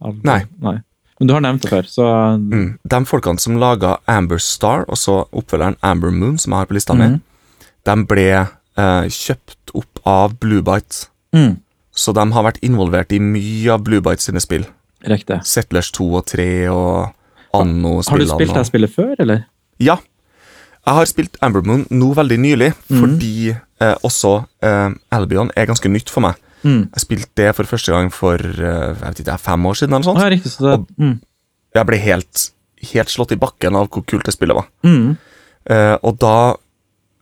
Aldri. Nei. Nei. Men du har nevnt det før, så Mm. De folkene som laga Amber Star, og så oppfølgeren Amber Moon, som jeg har på lista mi, Mhm. de ble eh, kjøpt opp av Bluebite. mm. Så de har vært involvert i mye av Bluebite sine spill. Riktig. Settlers 2 og 3 og Anno-spillene. Har du spilt det spillet før, eller? Ja. Jeg har spilt Amber Moon nå veldig nylig, mm. fordi eh, også eh, Albion er ganske nytt for meg. Mm. Jeg spilte det for første gang for eh, jeg vet ikke, fem år siden. eller sånt. ja, riktig. Så det, mm. Jeg ble helt, helt slått i bakken av hvor kult det spillet var. Mm. Uh, og da,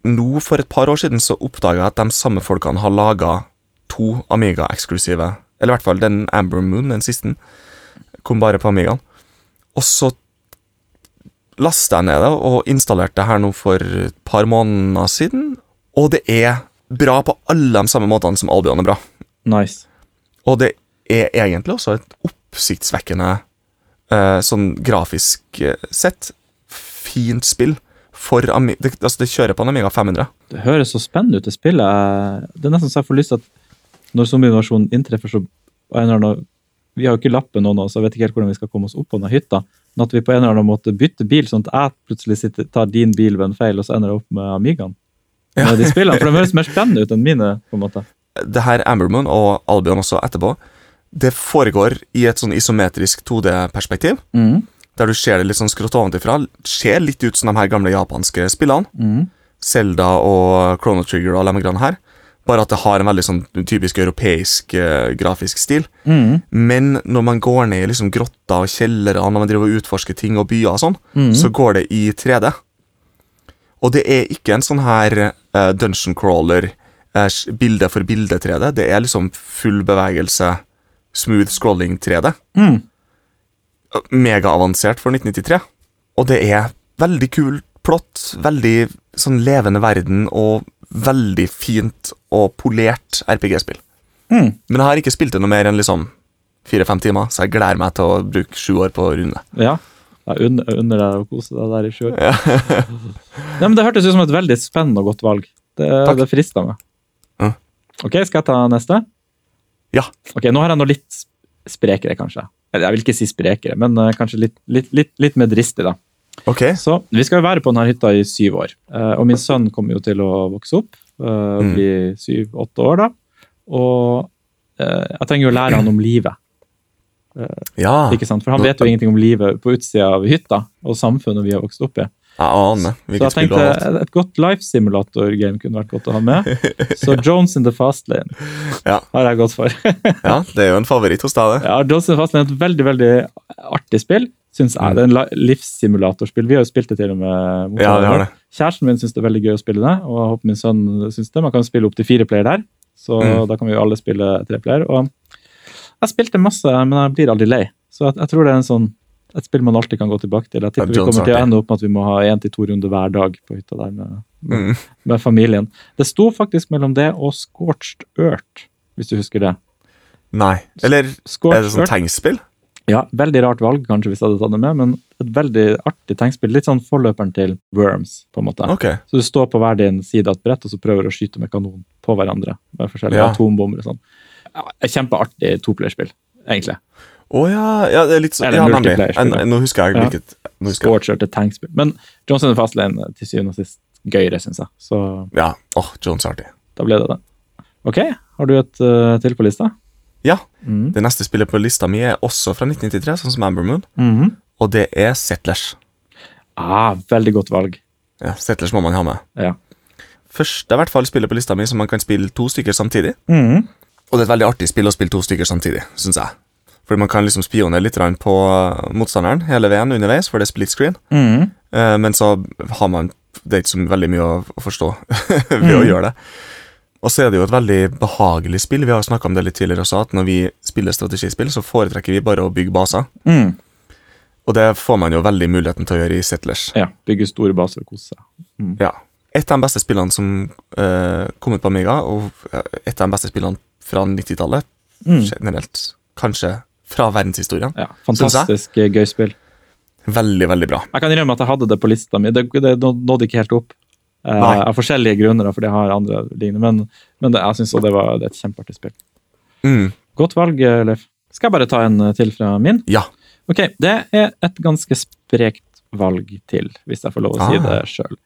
nå for et par år siden, så oppdaga jeg at de samme folkene har laga to Amiga-eksklusive. Eller i hvert fall den Amber Moon, den siste. Kom bare på Amigaen. Og så lasta jeg ned det og installerte det her nå for et par måneder siden. Og det er bra på alle de samme måtene som Albion er bra. Nice. Og det er egentlig også et oppsiktsvekkende eh, sånn grafisk eh, sett fint spill for Ami det, altså det kjører på en Amiga 500. Det høres så spennende ut, det spillet. Det er nesten så jeg får lyst til at når zombieinvasjonen inntreffer, så annen, Vi har jo ikke lappen nå, så jeg vet ikke helt hvordan vi skal komme oss opp på denne hytta. Men at vi på en eller annen måte bytter bil, sånn at jeg plutselig sitter, tar din bil ved en feil, og så ender jeg opp med Amigaen. Med de spillene, For de høres mer spennende ut enn mine. på en måte. Det her Ambermoon og Albion også etterpå, det foregår i et sånn isometrisk 2D-perspektiv. Der du ser det litt sånn skrått ovenfra. Ser litt ut som de her gamle japanske spillene. Mm. Zelda og Chrono Trigger og alle de greiene her. Bare at det har en veldig sånn typisk europeisk uh, grafisk stil. Mm. Men når man går ned i liksom grotter og kjellere, når man driver og utforsker ting og byer og sånn, Mm. så går det i 3D. Og det er ikke en sånn her uh, dungeon crawler, bilde for bilde 3D. Det er liksom full bevegelse, smooth scrolling 3D. Mm. Megaavansert for 1993. Og det er veldig kult plott, veldig sånn levende verden og veldig fint og polert RPG-spill. Mm. Men jeg har ikke spilt det noe mer enn liksom fire-fem timer, så jeg gleder meg til å bruke sju år på å runde. Ja. Jeg unner, deg å kose deg der i sjø. Ja. Nei, men det hørtes ut som et veldig spennende og godt valg. Det, Takk. det frista meg. Ok, skal jeg ta neste? Ja. Ok, Nå har jeg noe litt sprekere, kanskje. Jeg vil ikke si sprekere, men eh, kanskje litt, litt, litt, litt mer dristig, da. Ok. Så Vi skal jo være på denne hytta i syv år. Eh, og min sønn kommer jo til å vokse opp. eh, og Mm. bli syv-åtte år, da. Og jeg trenger jo å lære han om livet. Ja, ikke sant? For han vet jo ingenting om livet på utsida av hytta og samfunnet vi har vokst opp i. jeg aner Så hvilket spill du har et godt life simulator-game kunne vært godt å ha med. Så Jones in the Fast Lane Ja. har jeg gått for. Ja, det er jo en favoritt hos deg, det. Ja, Jones in the Fast Lane er et veldig veldig artig spill, syns jeg. Det er en li- livssimulatorspill. Vi har jo spilt det til og med. Ja, vi har det. Kjæresten min syns det er veldig gøy å spille det, og jeg håper min sønn syns det. Man kan spille opp til fire player der, så Mm. da kan vi jo alle spille tre player. Og jeg spilte masse, men jeg blir aldri lei. Så jeg, jeg tror det er en sånn, et spill man alltid kan gå tilbake til. Jeg tipper vi kommer til å ende opp med at vi må ha én til to runder hver dag på hytta der med, med, med familien. Det sto faktisk mellom det og Scorched Earth, hvis du husker det. Nei. Eller er det sånn tegnspill? ja, Veldig rart valg, kanskje, hvis jeg hadde tatt det med, men et veldig artig tegnspill. Litt sånn forløperen til Worms, på en måte. Okay. Så du står på hver din side av et brett og så prøver å skyte med kanon på hverandre. Med forskjellige Ja. atombomber og sånn. Kjempeartig toplayerspill, egentlig. Å ja, ja, det er litt sånn ja, nemlig. Nå husker jeg hvilket ja. husker jeg. Tankspill. Men Johnson Fastlane til syvende og sist gøyere, syns jeg. Så Ja. Åh, Jones er artig. da ble det det. Ok, har du et uh, til på lista? Ja. Mm. Det neste spillet på lista mi er også fra 1993, sånn som Amber Moon, -hmm. og det er Settlers. Ah, veldig godt valg. Ja, Settlers må man ha med. Ja. Første i hvert fall spillet på lista mi som man kan spille to stykker samtidig. Mhm. Og det er et veldig artig spill å spille to stykker samtidig, syns jeg. Fordi man kan liksom spionere litt på motstanderen hele veien underveis, for det er split screen. Mm. Uh, men så har man Det er ikke så veldig mye å, å forstå ved å Mm. gjøre det. Og så er det jo et veldig behagelig spill. Vi har snakka om det litt tidligere også, at når vi spiller strategispill, så foretrekker vi bare å bygge baser. Mm. Og det får man jo veldig muligheten til å gjøre i Settlers. Ja, bygge store baser og kose seg. Ja. Et av de beste spillene som uh, kom ut på Amiga, og eh, et av de beste spillene fra 90-tallet Mm. generelt. Kanskje fra verdenshistorien. Ja, fantastisk eh, gøy spill. Veldig, veldig bra. Jeg kan innrømme at jeg hadde det på lista mi. Det, det nådde ikke helt opp. Uh, av forskjellige grunner, for det har andre lignende. Men, men det, jeg syns det var et kjempeartig spill. Mm. Godt valg, eh, Leif. Skal jeg bare ta en til fra min? Ja. Ok, Det er et ganske sprekt valg til, hvis jeg får lov å si Ah. det sjøl.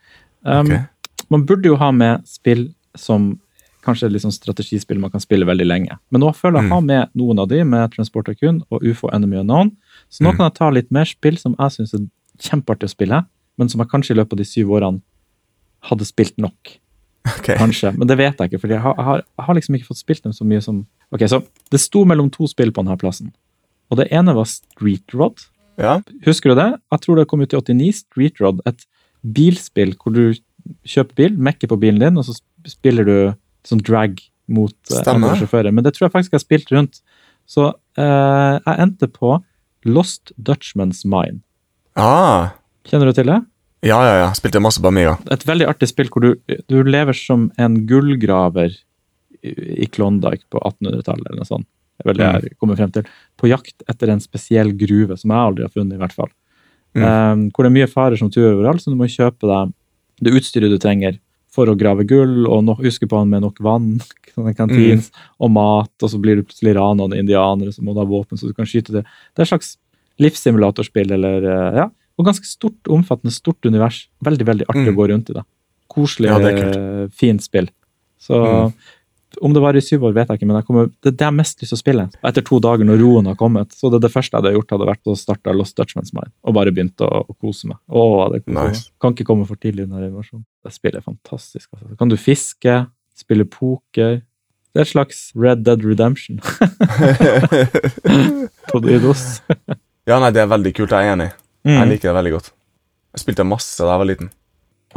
Um, okay. Man burde jo ha med spill som kanskje et liksom strategispill man kan spille veldig lenge. Men nå føler jeg Mm. ha med noen av de, med Transport Tycoon og UFO Enemy Unknown. Så nå Mm. kan jeg ta litt mer spill som jeg syns er kjempeartig å spille, men som jeg kanskje i løpet av de syv årene hadde spilt nok. Okay. Kanskje, men det vet jeg ikke, for jeg har, jeg har, liksom ikke fått spilt dem så mye som Ok, så Det sto mellom to spill på denne plassen. Og det ene var Street Rod. Ja. Husker du det? Jeg tror det kom ut i 89. Street Rod, et bilspill hvor du kjøper bil, mekker på bilen din, og så spiller du sånn drag mot eh, andre sjåfører. Men det tror jeg faktisk jeg har spilt rundt. Så eh, jeg endte på Lost Dutchman's Mine. Ah. Kjenner du til det? Ja, ja, ja. Spilte masse på Amiga. Et veldig artig spill hvor du, du lever som en gullgraver i Klondyke på 1800-tallet eller noe sånt. Det er vel det Mm. jeg kommer frem til. På jakt etter en spesiell gruve, som jeg aldri har funnet, i hvert fall. Mm. Um, hvor det er mye farer som turer overalt, så du må kjøpe deg det utstyret du trenger for å grave gull, og no huske på han med nok vann, kantin, mm. og mat, og så blir du plutselig rana av indianere, som må ha våpen så du kan skyte det. Det er et slags livssimulatorspill, eller eh, ja, og ganske stort, omfattende, stort univers. Veldig, veldig artig Mm. å gå rundt i det. Koselig, Ja, eh, fint spill. Så Mm. Om det varer i syv år, vet jeg ikke, men jeg kommer, det er det jeg mest lyst til å spille. Etter to dager når roen har kommet. Så det, det første jeg hadde gjort, hadde vært å starte Lost Dutchman's Mind og bare begynt å, å kose meg. Åh, det koser meg. Nice. Kan ikke komme for tidlig under invasjonen. Det spillet er fantastisk. Altså. Kan du fiske, spille poker. Det er et slags Red Dead Redemption på DOS. ja, nei, det er veldig kult. Jeg er enig. Jeg Mm. liker det veldig godt. Jeg spilte masse da jeg var liten.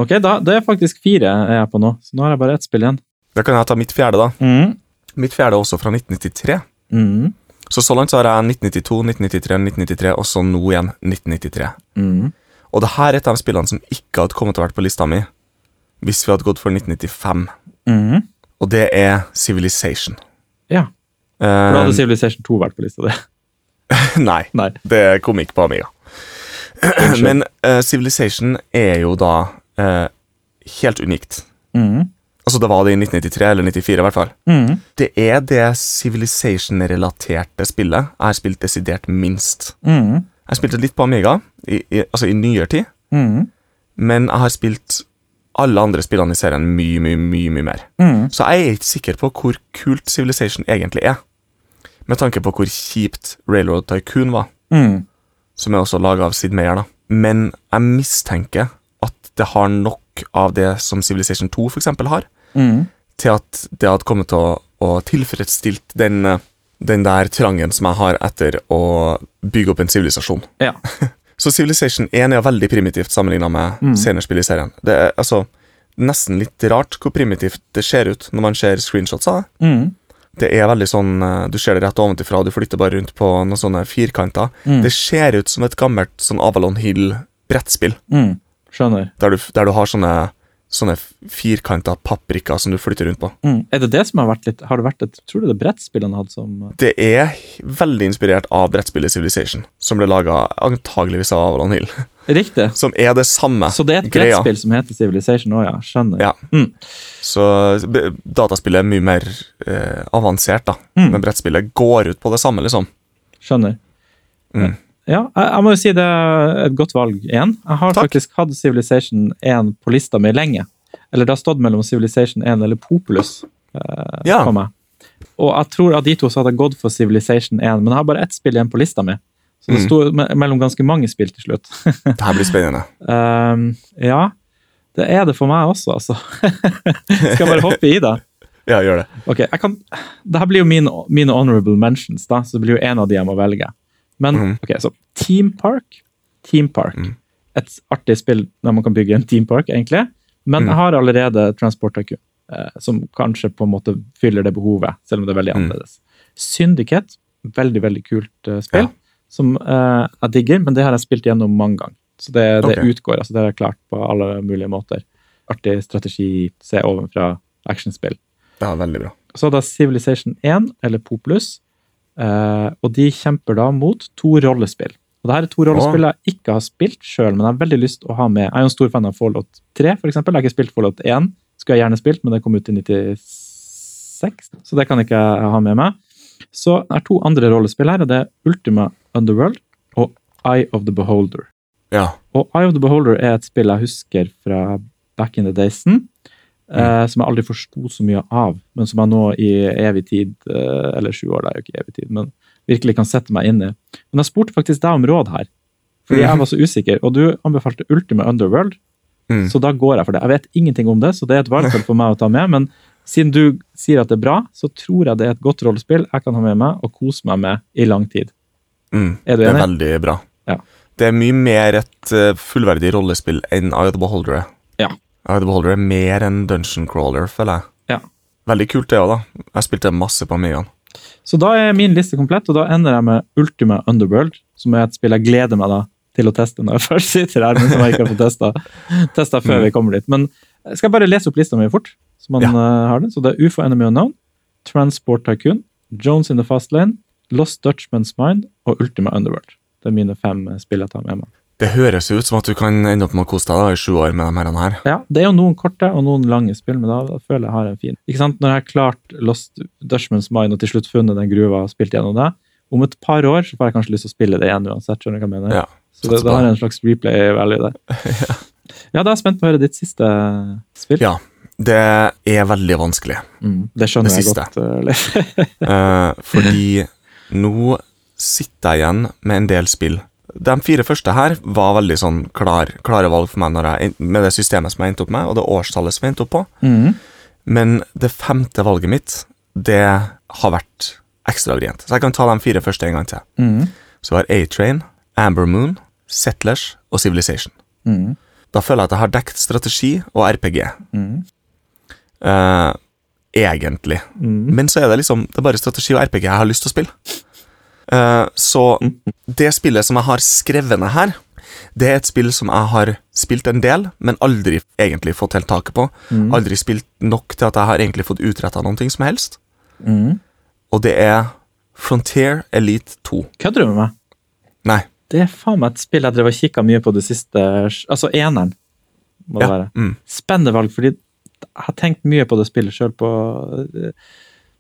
Ok, da, det er faktisk fire jeg er på nå, så nå har jeg bare ett spill igjen. Da kan jeg ta mitt fjerde, da. Mm. Mitt fjerde er også fra 1993. Mm. Så så langt så har jeg 1992, 1993, 1993, og så nå igjen 1993. Mm. Og det her er et av de spillene som ikke hadde kommet til å vært på lista mi hvis vi hadde gått for 1995. Mm. Og det er Civilization. Ja, Eh, hadde Civilization 2 vært på lista di. nei, Nei. det kom ikke på Amiga. Men uh, Civilization er jo da uh, helt unikt. Mm. Altså Det var det i 1993 eller 94 i hvert fall. Mm. Det er det Civilization-relaterte spillet jeg har spilt desidert minst. Mm. Jeg spilte litt på Amiga, i, i, altså i nyere tid, Mm. men jeg har spilt alle andre spillene i serien mye, mye, mye, mye mer. Mm. Så jeg er ikke sikker på hvor kult Civilization egentlig er. Med tanke på hvor kjipt Railroad Tycoon var, Mm. som er også laga av Sid Meyer, da. Men jeg mistenker at det har nok av det som Civilization 2 for eksempel har, Mm. til at det hadde kommet til å, å tilfredsstilt den, eh, den der trangen som jeg har etter å bygge opp en sivilisasjon. Ja. Så Civilization 1 er veldig primitivt sammenligna med Mm. senere spill i serien. Det er altså nesten litt rart hvor primitivt det ser ut når man ser screenshots av det. Mm. Det er veldig sånn, eh, Du ser det rett ovenfra, du flytter bare rundt på noen sånne firkanter. Mm. Det ser ut som et gammelt sånn Avalon Hill-brettspill, Mm. Skjønner. der du, der du har sånne, sånne firkanta paprika som du flytter rundt på. Mm. Er det det som har vært litt Har det vært et Tror du det er brettspill han hadde som Det er veldig inspirert av brettspillet Civilization, som ble laga antageligvis av Avalon Hill. Riktig. Som er det samme Så det er et greia. brettspill som heter Civilization òg, ja. Skjønner. Ja. Mm. Så dataspillet er mye mer eh, avansert, da. Mm. Men brettspillet går ut på det samme, liksom. Skjønner. Mm. Ja, jeg, må jo si det er et godt valg igjen. Jeg har Takk. faktisk hatt Civilization 1 på lista mi lenge. Eller det har stått mellom Civilization 1 eller Populus eh, Ja. for meg. Og jeg tror av de to så hadde jeg gått for Civilization 1, men jeg har bare ett spill igjen på lista mi. Så det Mm. sto me mellom ganske mange spill til slutt. Det her blir spennende. Um, ja, det er det for meg også, altså. Skal bare hoppe i det? Ja, gjør det. Ok, jeg kan, Dette blir jo mine, mine honorable mentions, da, så det blir jo en av de jeg må velge. Men mm. ok, så Team Park. Team Park. Mm. Et artig spill der man kan bygge en Team Park, egentlig. Men Mhm. jeg har allerede Transport Tycoon, eh, som kanskje på en måte fyller det behovet, selv om det er veldig Mhm. annerledes. Syndicate, veldig, veldig kult eh, spill, Ja. som eh, jeg digger, men det har jeg spilt gjennom mange ganger. Så det, det okay. utgår, altså det har jeg klart på alle mulige måter. Artig strategi, se ovenfra, actionspill. Ja, veldig bra. Så da Civilization 1, eller Populus, eh, og de kjemper da mot to rollespill. Og det her er to rollespill jeg ikke har spilt sjøl, men jeg har veldig lyst til å ha med. Jeg er jo en stor fan av Fallout 3, for eksempel. Jeg har ikke spilt Fallout 1, skulle jeg gjerne spilt, men det kom ut i 96, så det kan jeg ikke ha med meg. Så det er to andre rollespill her, og det er Ultima Underworld og Eye of the Beholder. Ja. Og Eye of the Beholder er et spill jeg husker fra back in the daysen, eh, som jeg aldri forsto så mye av, men som jeg nå i evig tid, eh, eller sju år, det er jo ikke evig tid, men virkelig kan sette meg inn i. Men jeg spurte faktisk deg om råd her, fordi jeg var så usikker, og du anbefalte Ultima Underworld, Mm. så da går jeg for det. Jeg vet ingenting om det, så det er et valgfelt for meg å ta med, men siden du sier at det er bra, så tror jeg det er et godt rollespill jeg kan ha med meg og kose meg med i lang tid. Mm. Er du enig? Det er veldig bra. Ja. Det er mye mer et eh, fullverdig rollespill enn Eye of the Beholder er. Ja. The Beholder er mer enn dungeon crawler, føler jeg. Ja. Veldig kult, det òg, da. Jeg spilte masse på Amigaen. Så da er min liste komplett, og da ender jeg med Ultima Underworld, som er et spill jeg gleder meg da til å teste når jeg først sitter her, men som jeg ikke har fått testa, testa før Mm. vi kommer dit. Men jeg skal bare lese opp lista mi fort, så man Ja. eh, har den? Så det er UFO Enemy Unknown, Transport Tycoon, Jones in the Fast Lane, Lost Dutchman's Mind og Ultima Underworld. Det er mine fem spill jeg tar med meg. Det høres ut som at du kan ende opp med å kose deg da, i sju år med de her. Ja, Det er jo noen korte og noen lange spill, men da føler jeg jeg har en fin. Ikke sant? Når jeg har klart Lost Dutchman's Mind og til slutt funnet den gruva og spilt gjennom det, om et par år så får jeg kanskje lyst til å spille det igjen uansett. skjønner du hva jeg mener? Ja, så det, det har en slags replay-value der. ja, da er jeg spent på å høre ditt siste spill. Ja, det er veldig vanskelig. Mm, det skjønner Det jeg siste. godt. uh, Leif. Eh, fordi nå sitter jeg igjen med en del spill. De fire første her var veldig sånn klar, klare valg for meg jeg, med det systemet som jeg endte opp med, og det årstallet som jeg endte opp på. Mm. Men det femte valget mitt, det har vært ekstra vrient. Så jeg kan ta de fire første en gang til. Mm. Så vi har A-Train, Amber Moon, Settlers og Civilization. Mm. Da føler jeg at jeg har dekket strategi og RPG. Mhm. Eh, egentlig. Mhm. Men så er det liksom Det er bare strategi og RPG jeg har lyst til å spille. Eh, så det spillet som jeg har skrevet ned her, det er et spill som jeg har spilt en del, men aldri egentlig fått helt taket på. Mm. Aldri spilt nok til at jeg har egentlig fått utretta noe som helst. Mm. Og det er Frontier Elite 2. Kødder du med meg? Nei. Det er faen meg et spill jeg drev og kikka mye på det siste Altså eneren, må det Ja. være. Mm. Spennende valg, fordi jeg har tenkt mye på det spillet sjøl på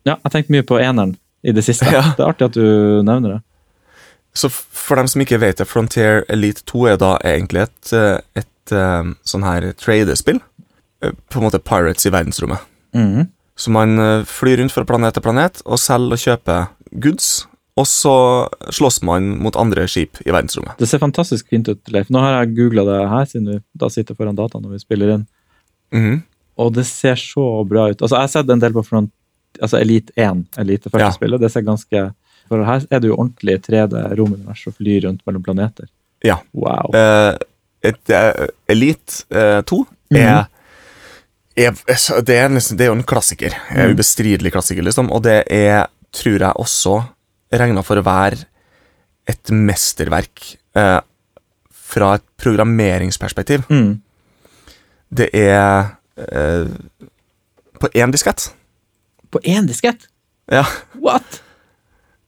Ja, jeg har tenkt mye på eneren i det siste. Ja. Det er artig at du nevner det. Så for dem som ikke vet det, Frontier Elite 2 er da egentlig et, et, et eh, sånn her tradespill. Eh, På en måte Pirates i verdensrommet. Mhm. Så man eh, flyr rundt fra planet til planet og selger og kjøper goods. Og så slåss man mot andre skip i verdensrommet. Det ser fantastisk fint ut, Leif. Nå har jeg googla det her, siden vi da sitter foran dataen når vi spiller inn. Mhm. Og det ser så bra ut. Altså, Jeg har sett en del på front, altså Elite 1, Elite første Ja. spillet. Det ser ganske For her er det jo ordentlig 3D-romunivers og flyr rundt mellom planeter. Ja. Wow. Uh, et, uh, Elite uh, 2 er, er så det, er nesten, det er jo en klassiker. En Mhm. ubestridelig klassiker, liksom. Og det er, tror jeg, også regna for å være et mesterverk eh, fra et programmeringsperspektiv. Mm. Det er eh, på én diskett. På én diskett? Ja. What?!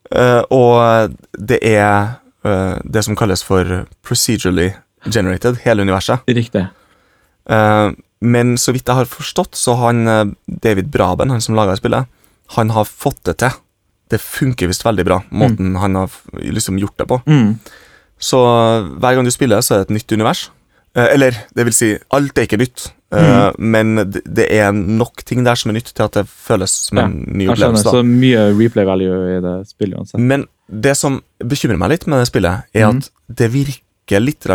Uh, og det er uh, det som kalles for procedurally generated, hele universet. Riktig. Uh, men så vidt jeg har forstått, så han David Braben, han som laga spillet, han har fått det til. Det funker visst veldig bra, måten han har liksom gjort det på. Mm. Så hver gang du spiller, så er det et nytt univers. Eller, det vil si, alt er ikke nytt. Mm. Men det, det er nok ting der som er nytt til at det føles som Ja, en ny opplevelse. så mye replay value i det spillet uansett. Men det som bekymrer meg litt med det spillet, er mm. at det virker litt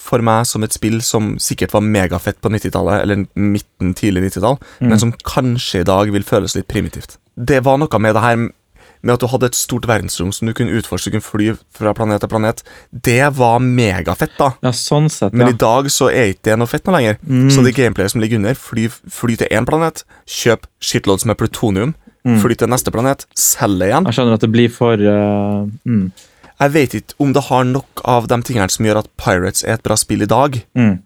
for meg som et spill som sikkert var megafett på 90-tallet, eller midten, tidlig 90-tall, Mm. men som kanskje i dag vil føles litt primitivt. Det var noe med det her med at du hadde et stort verdensrom som du kunne utforske, du kunne fly fra planet til planet. Det var megafett, da. Ja, sånn sett, ja. Men i dag så er ikke det noe fett noe lenger. Mm. Så det gameplayet som ligger under, fly, fly til én planet, kjøp shitloads med plutonium, Mm. fly til neste planet, selg det igjen. Jeg skjønner at det blir for uh, mm. Jeg vet ikke om det har nok av de tingene som gjør at Pirates er et bra spill i dag, Mm.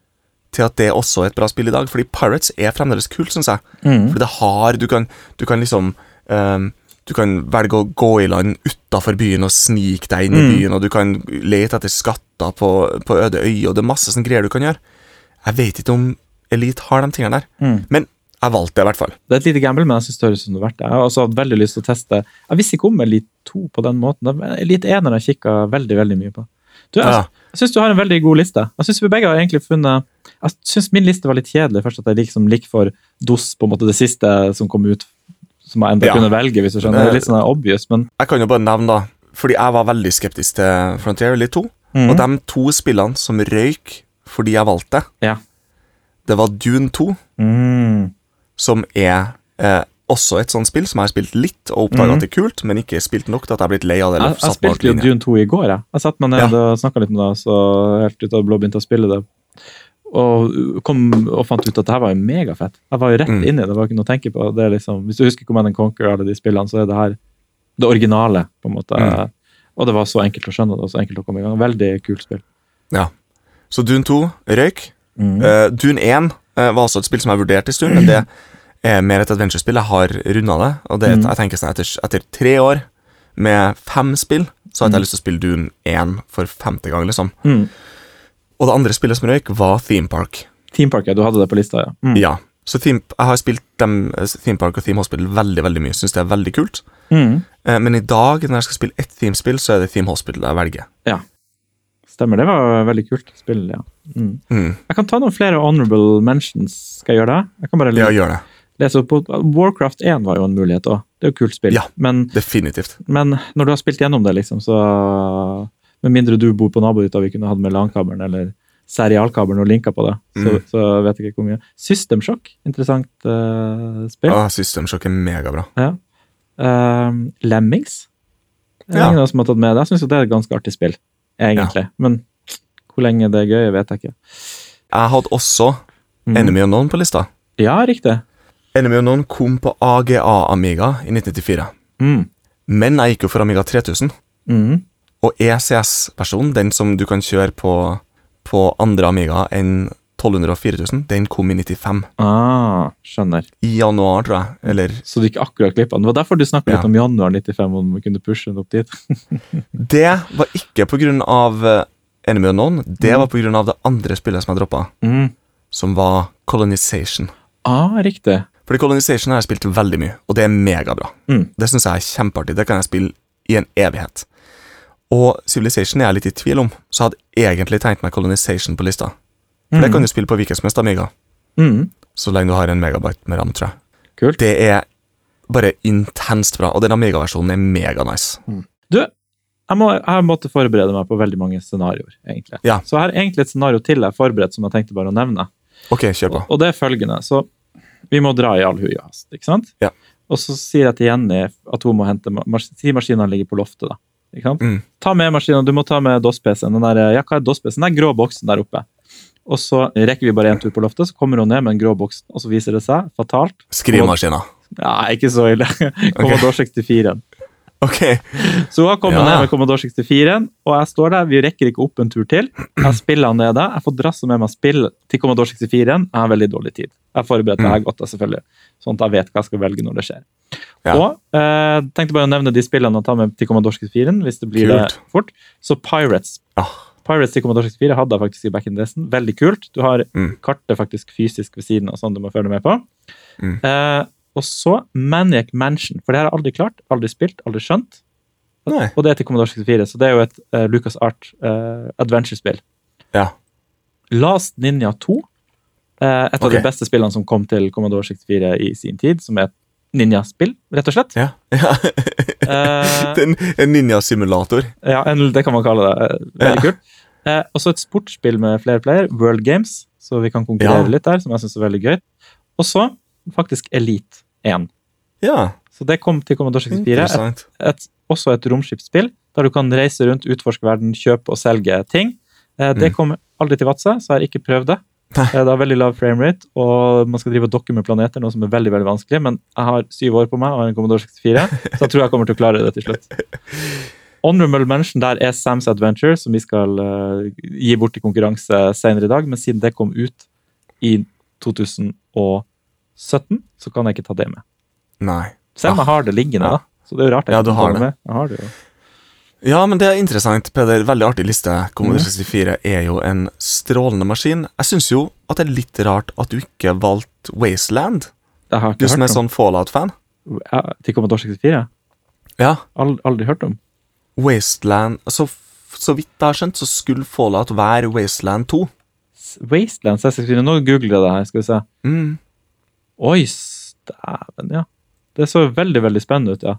til at det også er et bra spill i dag. Fordi Pirates er fremdeles kult, syns jeg. Mm. Fordi det har Du kan, du kan liksom ehm, Du kan velge å gå i land utafor byen og snike deg inn i Mm. byen, og du kan lete etter skatter på, på øde øyer, og det er masse sånne greier du kan gjøre. Jeg vet ikke om Elite har de tingene der, Mm. men jeg valgte det i hvert fall. Det er et lite gamble, men jeg synes det høres ut som det er verdt det. Jeg har også hatt veldig lyst til å teste Jeg visste ikke om Elite 2 på den måten. Elite 1 har jeg kikka veldig veldig mye på. Du, jeg, Ja. jeg syns du har en veldig god liste. Jeg synes vi begge har egentlig funnet Jeg syns min liste var litt kjedelig. Først at jeg liksom ligger for DOS, på en måte det siste som kom ut, som jeg enda Ja. kunne velge, hvis du skjønner. Det er litt sånn obvious, men Jeg kan jo bare nevne, da, fordi jeg var veldig skeptisk til Frontier Elite 2. Mm. Og de to spillene som røyk fordi jeg valgte det, Ja. det var Dune 2, mm. som er eh, også et sånt spill som jeg har spilt litt og oppdaga mm. at det er kult, men ikke spilt nok til at jeg har blitt lei av det. Jeg, jeg spilte jo. Dune 2 i går. Jeg, jeg satte meg ned og snakka litt med deg, så helt ut av det blå begynte å spille det. Og kom og fant ut at det her var jo megafett. Jeg var jo rett Mm. inn det. det var ikke noe å tenke på. Det liksom, hvis du husker Command and Conquer alle de spillene, så er det her det originale. på en måte. Mm. Og det var så enkelt å skjønne det og så enkelt å komme i gang. Veldig kult spill. Ja. Så Dune 2 røyk. Mm. Uh, Dune 1 uh, var også et spill som jeg vurderte en stund, men det er mer et adventure-spill. Jeg har runda det, og det Mm. jeg tenker sånn etter, etter tre år med fem spill, så har Mm. jeg lyst til å spille Dune 1 for femte gang, liksom. Mm. Og det andre spillet som røyk, var Theme Park. Theme Park, ja. Du hadde det på lista, ja. Mm. Ja. Så theme, jeg har spilt dem, eh, Theme Park og Theme Hospital veldig veldig mye. Syns det er veldig kult. Mm. Eh, Men i dag, når jeg skal spille ett Theme-spill, så er det Theme Hospital jeg velger. Ja. Stemmer, det var veldig kult spill, ja. Mm. Mm. Jeg kan ta noen flere honorable mentions. Skal jeg gjøre det? Jeg kan bare Ja, gjør det. lese opp Warcraft 1 var jo en mulighet òg. Det er jo kult spill. Ja. Men, Definitivt. men når du har spilt gjennom det, liksom, så Med mindre du bor på nabohytta vi kunne hatt med LAN-kabelen eller serialkabelen og linka på det, så, Mm. så vet jeg ikke hvor mye. System Shock, interessant uh, spill. Ah, System Shock er megabra. Ja. Uh, Lemmings. Det er Ja. ingen som har tatt med det. Jeg syns det er et ganske artig spill, egentlig. Men hvor lenge det er gøy, vet jeg ikke. Jeg hadde også Mm. Enemy Unknown på lista. Ja, riktig. Enemy Unknown kom på AGA Amiga i 1994. Mm. Men jeg gikk jo for Amiga 3000. Mm. Og ECS-versjonen, den som du kan kjøre på, på andre Amiga enn 1200 og 4000, den kom i 95. Ah, skjønner. I januar, tror jeg. Eller Så du ikke akkurat klippa den. Det var derfor du snakket Ja. litt om januar 95, om vi kunne pushe den opp dit. Det var ikke på grunn av eh, Enemy Unknown. Det Mm. var på grunn av det andre spillet som jeg droppa, Mm. som var Colonization. Ah, riktig. Fordi Colonization har jeg spilt veldig mye, og det er megabra. Mm. Det syns jeg er kjempeartig. Det kan jeg spille i en evighet. Og Civilization er jeg litt i tvil om, så jeg hadde egentlig tenkt meg Colonization på lista. For det kan du spille på hvilken som helst Amiga, Mm. så lenge du har en megabyte med ram, tror jeg. Kult. Det er bare intenst bra, og den Amiga-versjonen er meganice. Du, jeg, må, jeg måtte forberede meg på veldig mange scenarioer, egentlig. Ja. Så jeg har egentlig et scenario til jeg har forberedt som jeg tenkte bare å nevne. Ok, kjør på. Og, og det er følgende. Så vi må dra i all hui og hast, ikke sant? Ja. Og så sier jeg til Jenny at hun må hente ma- mas- Si maskinen ligger på loftet, da. Mm. Ta med maskinen. Du må ta med DOS-PC-en. Den der, ja, hva er DOS-PC-en? Den grå boksen der oppe. Og så rekker vi bare én tur på loftet, så kommer hun ned med en grå boks, og så viser det seg, fatalt Skrivemaskina. Ja, ikke så ille. Commodore 64. Ok. Så hun har kommet Ja. ned med Commodore 64, og jeg står der. Vi rekker ikke opp en tur til. Jeg spiller han nede. Jeg får drasse med meg spill til Commodore 64. Jeg har veldig dårlig tid. Jeg forbereder Mm. godt, selvfølgelig. Sånn at jeg vet hva jeg skal velge når det skjer. Ja. Og eh, tenkte bare å nevne de spillene og ta med til Commodore 64 hvis det blir Kult. det fort. Så Pirates. Ah. Pirates til Commodore 64 hadde jeg faktisk i back in. Veldig kult. Du har Mm. kartet faktisk fysisk ved siden av, sånn du må følge med på. Mm. Eh, og så Maniac Mansion, for det har jeg aldri klart, aldri spilt, aldri skjønt. Nei. Og det er til Commodore 64, så det er jo et uh, Lucas Art uh, adventure-spill. Ja. Last Ninja 2, uh, et av de beste spillene som kom til Commodore 64 i sin tid, som er et ninjaspill, rett og slett. Ja. ja. Eh, Den, en ninja-simulator. ja, en, det kan man kalle det. eh, Veldig Ja. kult. Uh, og så et sportsspill med flere player, World Games, så vi kan konkurrere Ja. litt der, som jeg syns er veldig gøy. Og så faktisk Elite 1. Ja, Så det kom til Commodore 64. Et, et, også et romskipsspill, der du kan reise rundt, utforske verden, kjøpe og selge ting. Eh, det Mm. kom aldri til Vadsø, så jeg har ikke prøvd det. Nei. Eh, det har veldig lav framerate, og man skal drive og dokke med planeter, noe som er veldig veldig vanskelig. Men jeg har syv år på meg og har en Commodore 64, så jeg tror jeg kommer til å klare det til slutt. Honorable mention der er Sam's Adventure, som vi skal uh, gi bort i konkurranse senere i dag. Men siden det kom ut i 2017, så kan jeg ikke ta det med. Nei. Selv om jeg har det liggende, Ja. da. Så det er jo rart jeg Ja, du har det. har det jo. Ja, men det er interessant, Peder. Veldig artig liste. Commodore Mhm. 64 er jo en strålende maskin. Jeg syns jo at det er litt rart at du ikke valgte Wasteland, Jeg har du ikke som er sånn Fallout-fan. Ja, Til Commodore 64? Ja, Aldri, aldri hørt om. Wasteland Så, så vidt jeg har skjønt, så skulle Fallout være Wasteland 2. S- Wasteland 64. Nå googler jeg det her, skal vi se. Mm. Oi, dæven, ja. Det så veldig, veldig spennende ut, ja.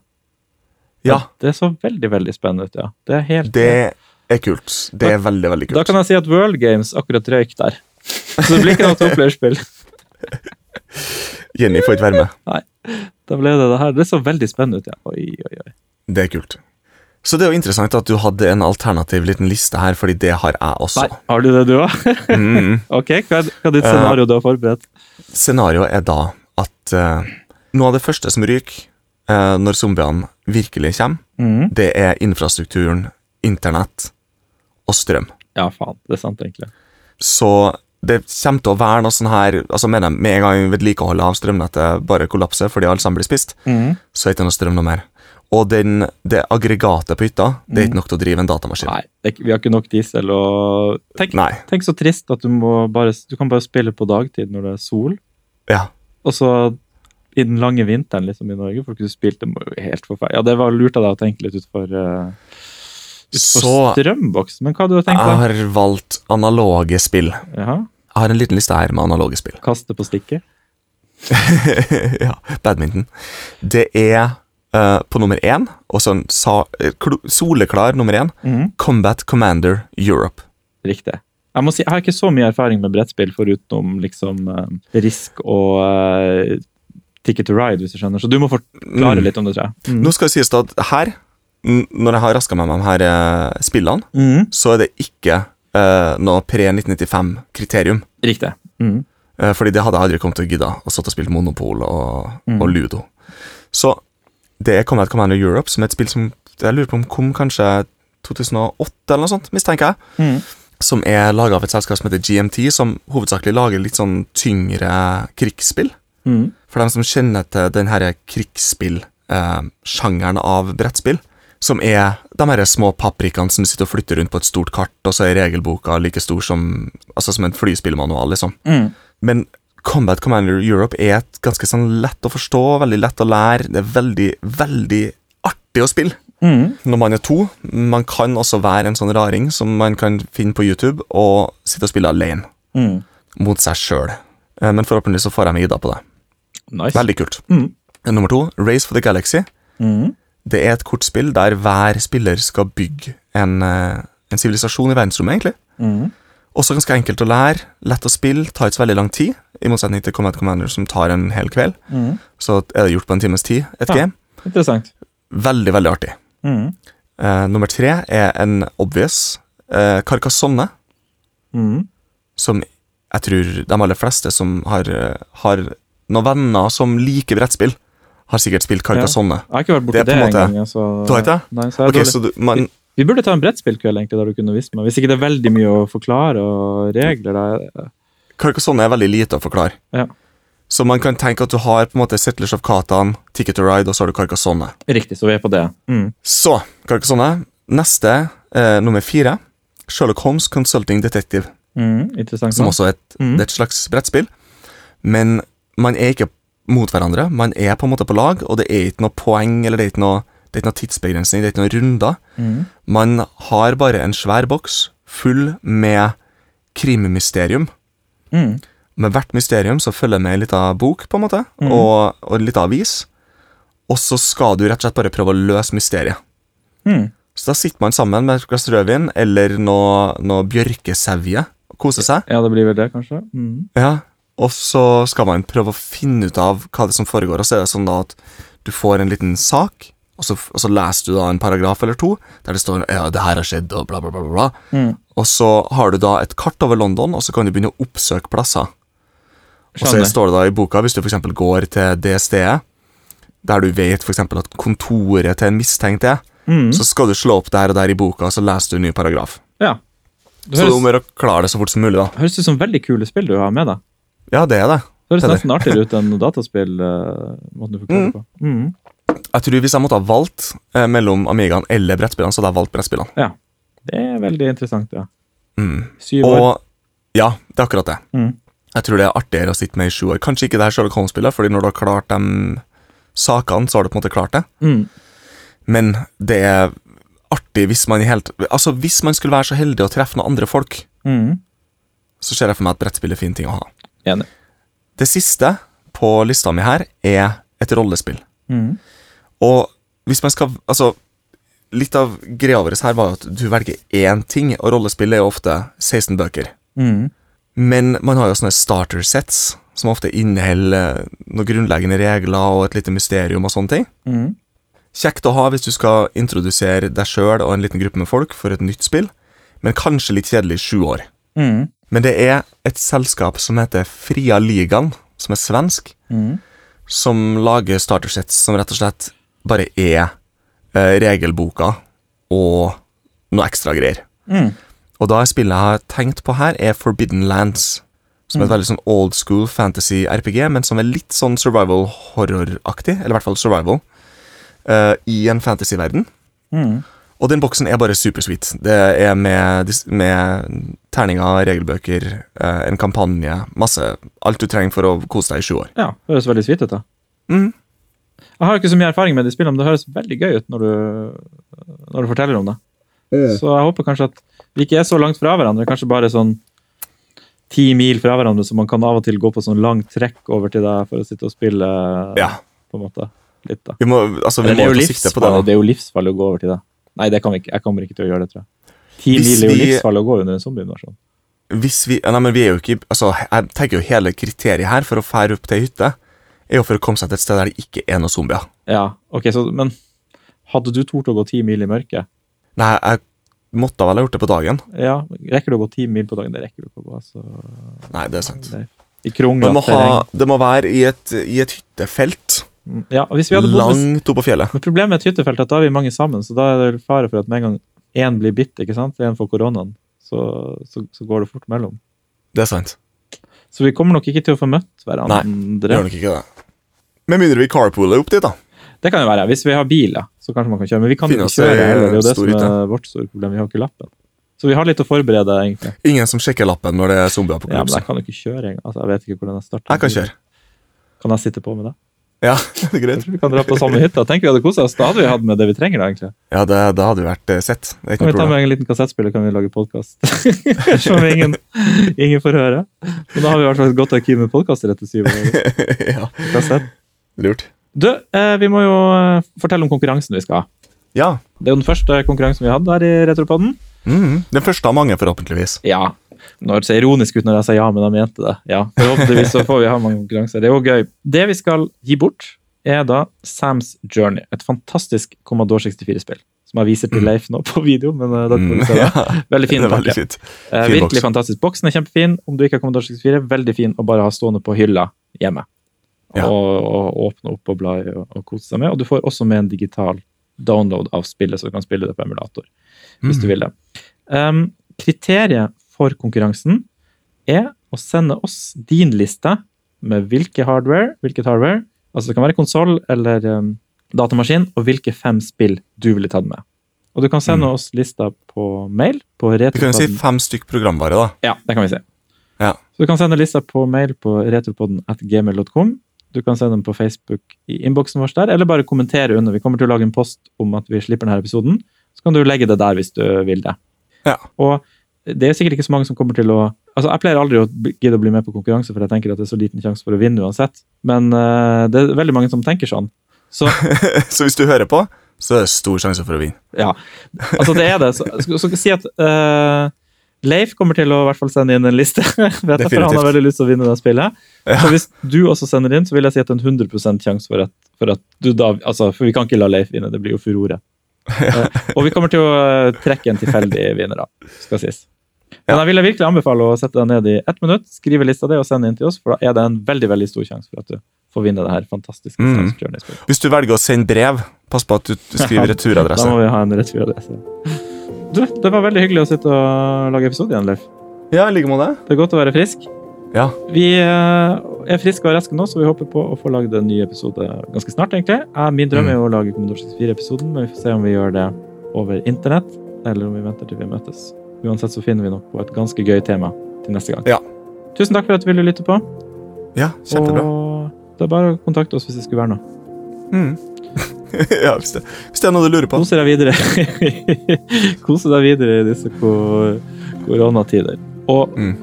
Ja, Det så veldig, veldig spennende ut, ja. Det er helt det er kult. Det er veldig, veldig kult. Da kan jeg si at World Games akkurat røyk der. Så det blir ikke noe toplayerspill. Jenny får ikke være med. Nei. Da ble det det her. Det så veldig spennende ut, ja. Oi, oi, oi. Det er kult. Så det er jo interessant at du hadde en alternativ liten liste her, fordi det har jeg også. Nei, har du det, du òg? Mm. ok, hva er, hva er ditt scenario du har forberedt? Scenarioet er da at uh, noe av det første som ryker uh, når zombiene virkelig kommer, mm. det er infrastrukturen, internett og strøm. Ja, faen. Det er sant, egentlig. Så det kommer til å være noe sånn her altså Med, med en gang vedlikeholdet av strømnettet bare kollapser fordi alle sammen blir spist, mm. så er det ikke noe strøm noe mer. Og den, det aggregatet på hytta Det er ikke nok til å drive en datamaskin. Nei, det, vi har ikke nok diesel. Og tenk, tenk så trist at du må bare Du kan bare spille på dagtid når det er sol. Ja. Og så i den lange vinteren liksom i Norge, for du spilte helt forferdelig. Ja, det var lurt av deg å tenke litt utfor uh, Så strømboks. Men hva hadde du tenkt jeg har valgt analoge spill. Jaha, Jeg har en liten liste her med analoge spill. Kaste på stikket? ja, badminton. Det er eh, på nummer én, og sånn sa, eh, soleklar nummer én, mm. Combat Commander Europe. Riktig. Jeg må si, jeg har ikke så mye erfaring med brettspill foruten liksom uh, Risk og uh, Ticket to Ride, hvis du skjønner. Så du må forklare Mm. litt om det, tror jeg. Mm. Nå skal det sies at her, når jeg har raska med de her uh, spillene, mm. så er det ikke uh, noe pre-1995-kriterium. Riktig. Mm. Uh, fordi det hadde jeg aldri kommet til å gidde å sitte og spille Monopol og, Mm. og Ludo. Så det er Combat Commander Europe, som er et spill som jeg lurer på om kom kanskje 2008 eller noe sånt, mistenker jeg. Mm. Som er laga av et selskap som heter GMT, som hovedsakelig lager litt sånn tyngre krigsspill. Mm. For dem som kjenner til den her krigsspill-sjangeren av brettspill, som er de her små paprikaene som sitter og flytter rundt på et stort kart, og så er regelboka like stor som, altså som en flyspillmanual, liksom. Mm. Men Combat Commander Europe er et ganske sånn lett å forstå, veldig lett å lære. Det er veldig, veldig artig å spille Mm. når man er to. Man kan også være en sånn raring som man kan finne på YouTube og sitte og spille alene, Mm. mot seg sjøl. Men forhåpentligvis så får jeg meg Ida på det. Nice. Veldig kult. Mm. Nummer to, Race for the Galaxy. Mhm. Det er et kortspill der hver spiller skal bygge en eh, en sivilisasjon i verdensrommet, egentlig. Også ganske enkelt å lære, lett å spille, tar ikke så veldig lang tid. I motsetning til Command Commander, som tar en hel kveld. Mm. Så er det gjort på en times tid, et Ja. game. Interessant. Veldig, veldig artig. Mm. Uh, nummer tre er en obvious Carcassonne, mm. som jeg tror de aller fleste som har, eh, har noen venner som liker brettspill, har sikkert spilt Carcassonne. Jeg har ikke vært borti Det det, engang. Så... Du har ikke det? Nei, så er Ok, dårlig. så du, man, Vi burde ta en brettspillkveld egentlig, der du kunne vist meg. Hvis ikke det er veldig mye å forklare og regler. Da. Carcassonne er veldig lite å forklare. Ja. Så man kan tenke at du har på en måte Settlers of Catan, Ticket to Ride, og så har du Carcassonne. Riktig, så vi er på det. Mm. Så, Carcassonne. Neste, eh, nummer fire, Sherlock Holmes Consulting Detective. Mm. Interessant. Som også er et, mm. det er et slags brettspill. Men man er ikke mot hverandre. Man er på en måte på lag, og det er ikke noe poeng eller det er ikke noe, det er ikke noe tidsbegrensning, det er ikke noen runder. Mm. Man har bare en svær boks full med krimmysterium. Mm. Med hvert mysterium så følger med ei lita bok, på en måte, mm. og, og en lita avis. Og så skal du rett og slett bare prøve å løse mysteriet. Mm. Så da sitter man sammen med et glass rødvin eller noe, noe bjørkesevje og koser seg. Ja, det blir vel det, kanskje. Mm. Ja, Og så skal man prøve å finne ut av hva det som foregår. Og så er det sånn da at du får en liten sak, og så, og så leser du da en paragraf eller to der det står ja, det her har skjedd, og bla, bla, bla. bla. Mm. Og så har du da et kart over London, og så kan du begynne å oppsøke plasser. Og så står det da i boka, hvis du f.eks. går til det stedet, der du vet eksempel at kontoret til en mistenkt er, Mm. så skal du slå opp der og der i boka, og så leser du en ny paragraf. Ja. Det Så det er høres, om å klare det så fort som mulig, da. høres ut som veldig kule spill du har med deg. Ja, det er det. Det høres nesten artigere ut enn dataspill. Uh, måten du forklarer Mm. på. Mm. Jeg tror Hvis jeg måtte ha valgt eh, mellom Amigaen eller brettspillene, så hadde jeg valgt brettspillene. Ja, Det er veldig interessant, ja. Mm. Syv år. Og ja, det er akkurat det. Mm. Jeg tror det er artigere å sitte med i sju år. Kanskje ikke det her Sherlock Holmes-spillet, fordi når du har klart de sakene, så har du på en måte klart det. Mm. Men det er artig hvis man helt Altså, hvis man skulle være så heldig å treffe noen andre folk, Mm. så ser jeg for meg at brettspill er fin ting å ha. Enig. Det siste på lista mi her er et rollespill. Mm. Og hvis man skal Altså, litt av greia vår her var at du velger én ting, og rollespill er jo ofte 16 bøker. Mm. Men man har jo sånne starter sets, som ofte inneholder noen grunnleggende regler og et lite mysterium og sånne ting. Mm. Kjekt å ha hvis du skal introdusere deg sjøl og en liten gruppe med folk for et nytt spill, men kanskje litt kjedelig i sju år. Mm. Men det er et selskap som heter Fria Ligaen, som er svensk, Mm. som lager starter sets som rett og slett bare er eh, regelboka og noe ekstra greier. Mm. Og da spillet jeg har tenkt på her, er Forbidden Lands. Som er et veldig sånn old school fantasy RPG, men som er litt sånn survival horror-aktig. Eller i hvert fall survival. Uh, I en fantasyverden. Mm. Og den boksen er bare supersweet. Det er med, med terninger, regelbøker, uh, en kampanje, masse. Alt du trenger for å kose deg i sju år. Ja, høres veldig sweet ut, da. Mm. Jeg har ikke så mye erfaring med de spillene, men det høres veldig gøy ut når du, når du forteller om det. Så jeg håper kanskje at vi ikke er så langt fra hverandre, kanskje bare sånn ti mil fra hverandre, så man kan av og til gå på sånn lang trekk over til deg for å sitte og spille Ja. på en måte. Litt, da. Vi må, altså, vi det er, på det. da. det er jo livsfarlig å gå over til deg. Nei, det kan vi ikke. jeg kommer ikke til å gjøre det, tror jeg. Ti Hvis mil er jo vi- livsfarlig å gå under en zombieinvasjon. Hvis vi, nei, men vi er jo ikke altså, Jeg tenker jo hele kriteriet her for å fære opp til ei hytte, er jo for å komme seg til et sted der det ikke er noen zombier. Ja, ok, så, men hadde du tort å gå ti mil i mørket? Nei, jeg måtte vel ha gjort det på dagen. Ja, rekker du å gå ti mil på dagen? Det rekker du ikke å gå. Altså. Nei, det er sant. Det, det må, ha, det må være i et, i et hyttefelt. Ja, og hvis vi hadde bodd langt oppå på fjellet. Men problemet med et hyttefelt er at da er vi mange sammen, så da er det fare for at med en gang én blir bitt, ikke sant, én får koronaen, så, så, så går det fort mellom. Det er sant. Så vi kommer nok ikke til å få møtt hverandre. Det gjør hverandre. nok ikke det. Med mindre vi carpooler opp dit, da. Det kan jo være. Hvis vi har bil, ja, så kanskje man kan kjøre. Men vi kan Finne ikke kjøre heller. Det er jo det som er vårt store problem. Vi har ikke lappen. Så vi har litt å forberede, egentlig. Ingen som sjekker lappen når det er zombier på Ja, men jeg kan jo ikke kjøre engang. Altså, jeg vet ikke hvordan jeg starter. Jeg kan kjøre. Kan jeg sitte på med det? Ja, det er greit. Vi kan dra på samme hytta? Tenk vi hadde kosa oss. Da hadde vi hatt med det vi trenger, da, egentlig. Ja, det, da hadde vi vært eh, sett. Det er Kan noe vi ta problem. med en liten kassettspiller, kan vi lage podkast? Som ingen, ingen får høre. Men da har vi i hvert fall et godt arkiv med podkaster etter syv år. ja, Kassett. lurt. Du, eh, vi må jo eh, fortelle om konkurransen vi skal ha. Ja. Det er jo den første konkurransen vi hadde her i Retropodden. Mm, den første av mange, forhåpentligvis. Ja. Nå hørtes jeg ironisk ut når jeg sier ja, men de mente det. Ja, Forhåpentligvis så får vi ha mange konkurranser. Det er jo gøy. Det vi skal gi bort, er da Sam's Journey. Et fantastisk Commodore 64-spill. Som jeg viser til Leif nå på video, men uh, dere får se det. Mm. Veldig fin det veldig pakke. fint. Eh, virkelig fantastisk. Boksen er kjempefin. Om du ikke har Commodore 64, veldig fin å bare ha stående på hylla hjemme. Ja. Og, og åpne opp og bla i og, og kose seg med. Og du får også med en digital download av spillet, så du kan spille det på emulator hvis Mm. du vil det. Um, kriteriet for konkurransen er å sende oss din liste med hvilke hardware, hvilket hardware, altså det kan være konsoll eller um, datamaskin, og hvilke fem spill du ville tatt med. Og du kan sende oss lista på mail på Vi kan jo si fem stykk programvare, da. Ja, det kan vi si. Ja. Så du kan sende lista på mail på retropodden at gmail.com. Du kan sende den på Facebook i innboksen vår der, eller bare kommentere under. Vi kommer til å lage en post om at vi slipper denne episoden. Så kan du legge det der hvis du vil det. Ja. Og det er sikkert ikke så mange som kommer til å Altså, Jeg pleier aldri å gidde å bli med på konkurranse, for jeg tenker at det er så liten sjanse for å vinne uansett. Men uh, det er veldig mange som tenker sånn. Så Så hvis du hører på, så er det stor sjanse for å vinne. ja, altså det er det. Så, så, så si at uh, Leif kommer til å i hvert fall sende inn en liste. Vet jeg, for Han har veldig lyst til å vinne det spillet. Ja. Så hvis du også sender inn, så vil jeg si at det er en 100% sjanse for for at du da altså, For vi kan ikke la Leif vinne, det blir jo furore. Eh, og vi kommer til å trekke en tilfeldig vinner, da, skal sies. Men jeg vil virkelig anbefale å sette deg ned i ett minutt, skrive lista di og sende inn til oss, for da er det en veldig veldig stor sjanse for at du får vinne det her fantastiske Mm. Hvis du velger å sende brev, pass på at du skriver returadresse. Da må vi ha en returadresse. Du, det var veldig hyggelig å sitte og lage episode igjen, Leif. Ja, i like måte. Det er godt å være frisk. Ja. Vi eh, er friske og raske nå, så vi håper på å få lagd en ny episode ganske snart. egentlig. Min drøm er jo å lage Commodore 64-episoden, men vi får se om vi gjør det over internett, eller om vi venter til vi møtes. Uansett så finner vi nok på et ganske gøy tema til neste gang. Ja. Tusen takk for at du ville lytte på. Ja, kjempebra. Og det er bare å kontakte oss hvis det skulle være noe. Mm. ja, hvis det, hvis det er noe du lurer på. Kose deg videre. Kose deg videre i disse ko- koronatider. Og Mm.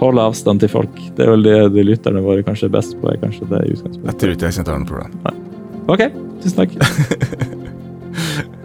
holde avstand til folk. Det er vel det de lytterne våre kanskje er best på. er kanskje det i Jeg tror ikke jeg kommer til å ha noe problem. Ok, tusen takk.